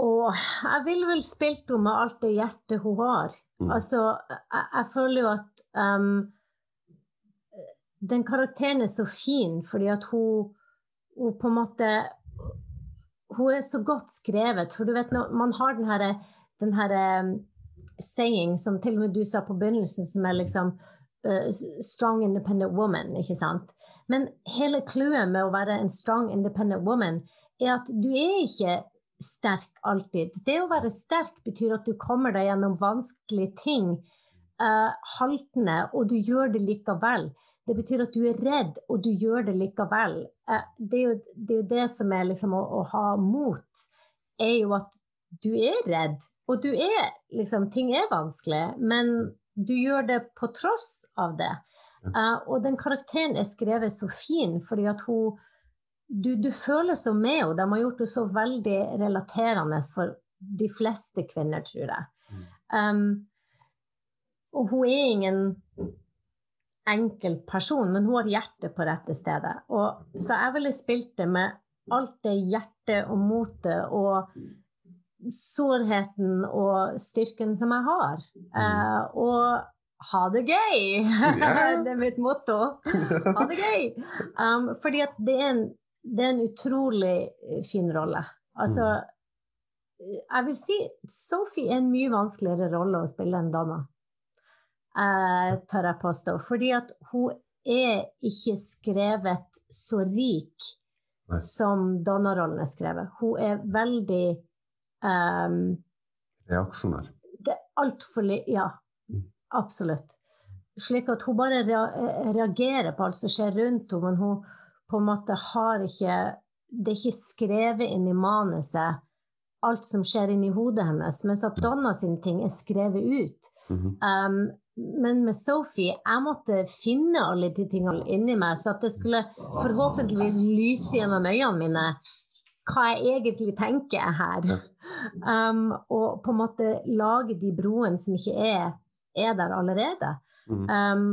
Og jeg ville vel spilt henne med alt det hjertet hun har. Mm. Altså, jeg, jeg føler jo at um, den karakteren er så fin fordi at hun, hun på en måte Hun er så godt skrevet. For du vet, når man har den her, den her um, saying som til og med du sa på begynnelsen, som er liksom uh, strong independent woman, ikke sant? Men hele clouet med å være en strong independent woman er at du er ikke sterk alltid. Det å være sterk betyr at du kommer deg gjennom vanskelige ting eh, haltende, og du gjør det likevel. Det betyr at du er redd, og du gjør det likevel. Eh, det, er jo, det er jo det som er liksom å, å ha mot, er jo at du er redd, og du er liksom Ting er vanskelig, men du gjør det på tross av det. Eh, og den karakteren er skrevet så fin, fordi at hun du, du føler så med henne. De har gjort henne så veldig relaterende for de fleste kvinner, tror jeg. Um, og hun er ingen enkel person, men hun har hjertet på rette stedet. Og, så jeg ville spilt det med alt det hjertet og motet og sårheten og styrken som jeg har. Eh, og ha det gøy! det er mitt motto. Ha det gøy! Um, fordi at det er, en, det er en utrolig eh, fin rolle. Altså, jeg vil si Sophie er en mye vanskeligere rolle å spille enn Donna, eh, tør jeg påstå. Fordi at hun er ikke skrevet så rik Nei. som Donna-rollen er skrevet. Hun er veldig um, Reaksjonær. det er altfor li... Ja, Mm. absolutt. Slik at hun bare reagerer på alt som skjer rundt henne, men hun på en måte har ikke Det er ikke skrevet inn i manuset alt som skjer inni hodet hennes, mens at Donna sine ting er skrevet ut. Mhm. Um, men med Sophie, jeg måtte finne alle de tingene inni meg, så at det skulle forhåpentligvis lyse gjennom øynene mine hva jeg egentlig tenker her. Um, og på en måte lage de broene som ikke er, er der allerede. Mhm. Um,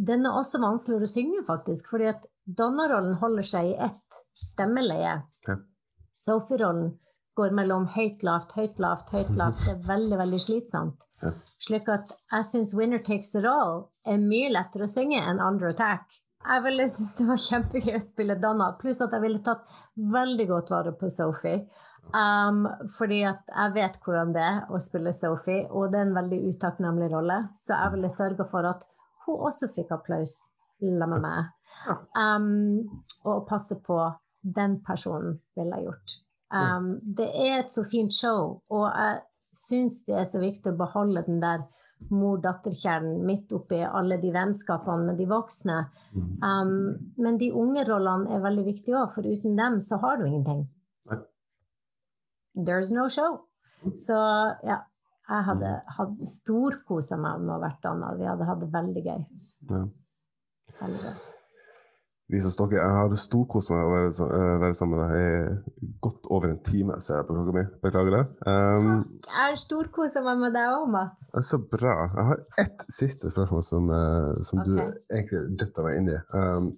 den er også vanskeligere å synge, faktisk, fordi at Donna-rollen holder seg i ett stemmeleie. Ja. Sophie-rollen går mellom høyt, lavt, høyt, lavt, høyt, lavt. Det er veldig, veldig slitsomt. Ja. Slik at jeg syns 'Winner Takes It All' er mye lettere å synge enn 'Under Attack'. Jeg ville synes det var kjempegøy å spille Donna, pluss at jeg ville tatt veldig godt vare på Sophie. Um, fordi at jeg vet hvordan det er å spille Sophie, og det er en veldig utakknemlig rolle. Så jeg ville sørga for at hun også fikk applaus sammen med meg. Um, og passe på den personen ville jeg gjort. Um, det er et så fint show, og jeg syns det er så viktig å beholde den der mor-datter-kjernen midt oppi alle de vennskapene med de voksne. Um, men de unge rollene er veldig viktige òg, for uten dem så har du ingenting. There's no show. Så ja, jeg hadde, hadde storkosa meg med å være Donna. Vi hadde hatt det veldig gøy. Ja. Veldig gøy. Lisa Stokke, jeg hadde storkost meg å være, eh, være sammen med deg i godt over en time, ser jeg på klokka mi. Beklager det. Um, Jeg har storkosa meg med deg òg, Mats. så bra. Jeg har ett siste spørsmål som, som okay. du egentlig dytta meg inn i. Um,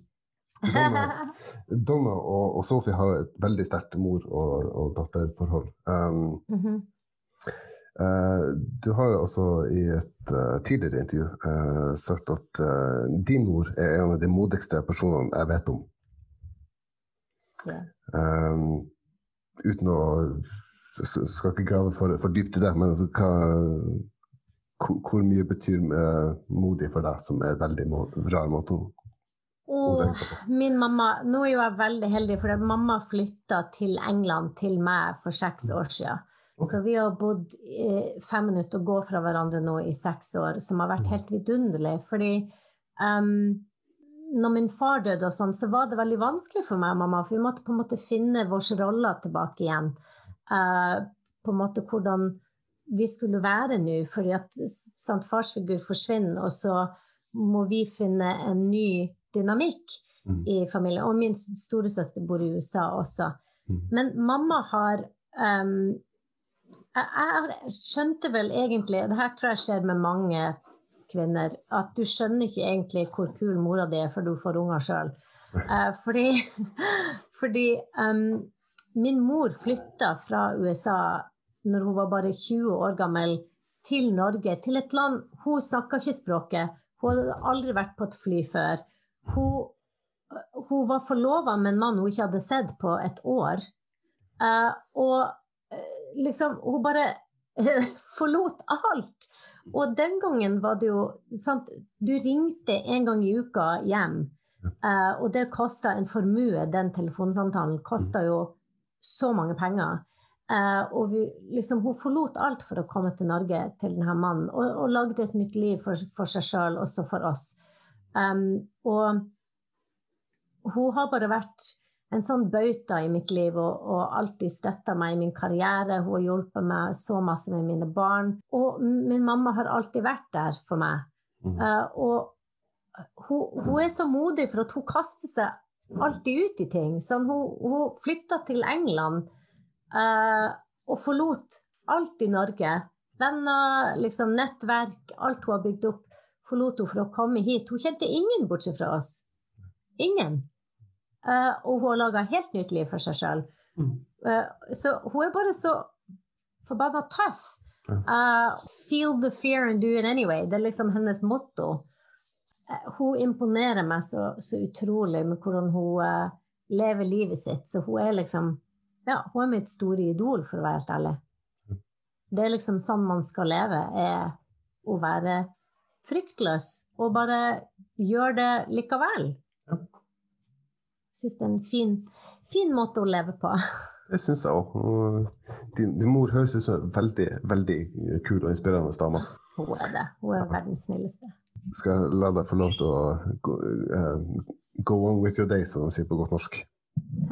Donna, Donna og, og Sophie har et veldig sterkt mor- og, og datterforhold. Um, Mhm. Eh, du har altså i et eh, tidligere intervju eh, sagt at eh, din mor er en av de modigste personene jeg vet om. Ja. Um, uten å Skal ikke grave for, for dypt i det, men altså, hva, hvor, hvor mye betyr uh, modig for deg, som er et veldig må, rar måte å Oh, min mamma Nå er jeg veldig heldig, for mamma flytta til England til meg for seks år siden. Så vi har bodd fem minutter og gå fra hverandre nå i seks år, som har vært helt vidunderlig. Fordi um, når min far døde og sånn, så var det veldig vanskelig for meg og mamma, for vi måtte på en måte finne våre roller tilbake igjen. Uh, på en måte hvordan vi skulle være nå, fordi at sant, farsfigur forsvinner, og så må vi finne en ny dynamikk Mm. i familien. Og min storesøster bor i USA også. Mm. Men mamma har um, jeg, jeg skjønte vel egentlig Det her tror jeg skjer med mange kvinner. At du skjønner ikke egentlig hvor kul mora di er før du får unger sjøl. fordi fordi um, min mor flytta fra USA når hun var bare 20 år gammel, til Norge. Til et land Hun snakka ikke språket. Hun hadde aldri vært på et fly før. Hun, hun var forlova med en mann hun ikke hadde sett på et år. Eh, og eh, liksom Hun bare forlot alt. Og den gangen var det jo sant, Du ringte en gang i uka hjem, eh, og det kosta en formue. Den telefonsamtalen kosta jo så mange penger. Uh, og vi, liksom, hun forlot alt for å komme til Norge, til denne mannen, og, og lagde et nytt liv for, for seg sjøl, også for oss. Um, og hun har bare vært en sånn bauta i mitt liv og, og alltid støtta meg i min karriere. Hun har hjulpet meg så masse med mine barn. Og min mamma har alltid vært der for meg. Mm. Uh, og hun, hun er så modig for at hun kaster seg alltid ut i ting. Sånn, hun, hun flytta til England uh, og forlot alt i Norge. Venner, liksom nettverk, alt hun har bygd opp, forlot hun for å komme hit. Hun kjente ingen bortsett fra oss. Ingen. Eh, og hun har laga helt nytt liv for seg sjøl. så hun er bare så forbanna tøff. Uh, feel the fear and do it anyway. Det er liksom hennes motto. Uh, hun imponerer meg så, så utrolig med hvordan hun uh, lever livet sitt. Så hun er liksom Ja, hun er mitt store idol, for å være helt ærlig. Det er liksom sånn man skal leve, er å være fryktløs og bare gjøre det likevel. Ja. Syns det er en fin, fin måte å leve på. Det syns jeg òg. Din, din mor høres ut som en veldig, veldig kul og inspirerende dame. Hun er det. Hun er verdens snilleste. Skal jeg la deg få lov til å go, uh, go on with your day, som de sier på godt norsk.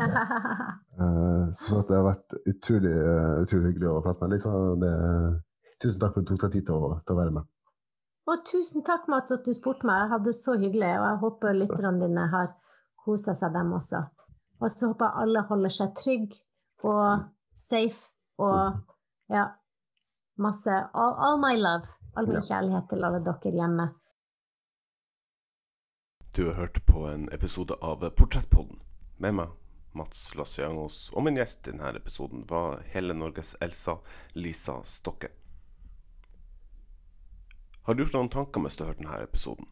uh, så det har vært utrolig, uh, utrolig hyggelig å prate med Lisa. Det, tusen takk for at du tok deg tid til å, til å være med. Og tusen takk, Mats, at du spurte meg. Jeg hadde det så hyggelig, og jeg håper lytterne dine har kosa seg, dem også. Og så håper jeg alle holder seg trygge og safe og ja, masse all, all my love. All min kjærlighet til alle dere hjemme. Du har hørt på en episode av Portrettpodden med meg, Mats Lassiangos. Og min gjest i denne episoden var hele Norges Elsa, Lisa Stokke. Har du gjort noen tanker mens du har hørt denne episoden?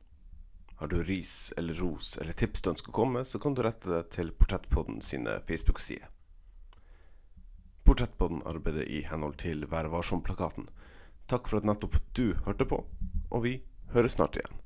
Har du ris eller ros eller tips du ønsker å komme så kan du rette det til Portrettpodden sine Facebook-sider. Portrettpodden arbeider i henhold til Vær varsom-plakaten. Takk for at nettopp du hørte på, og vi høres snart igjen.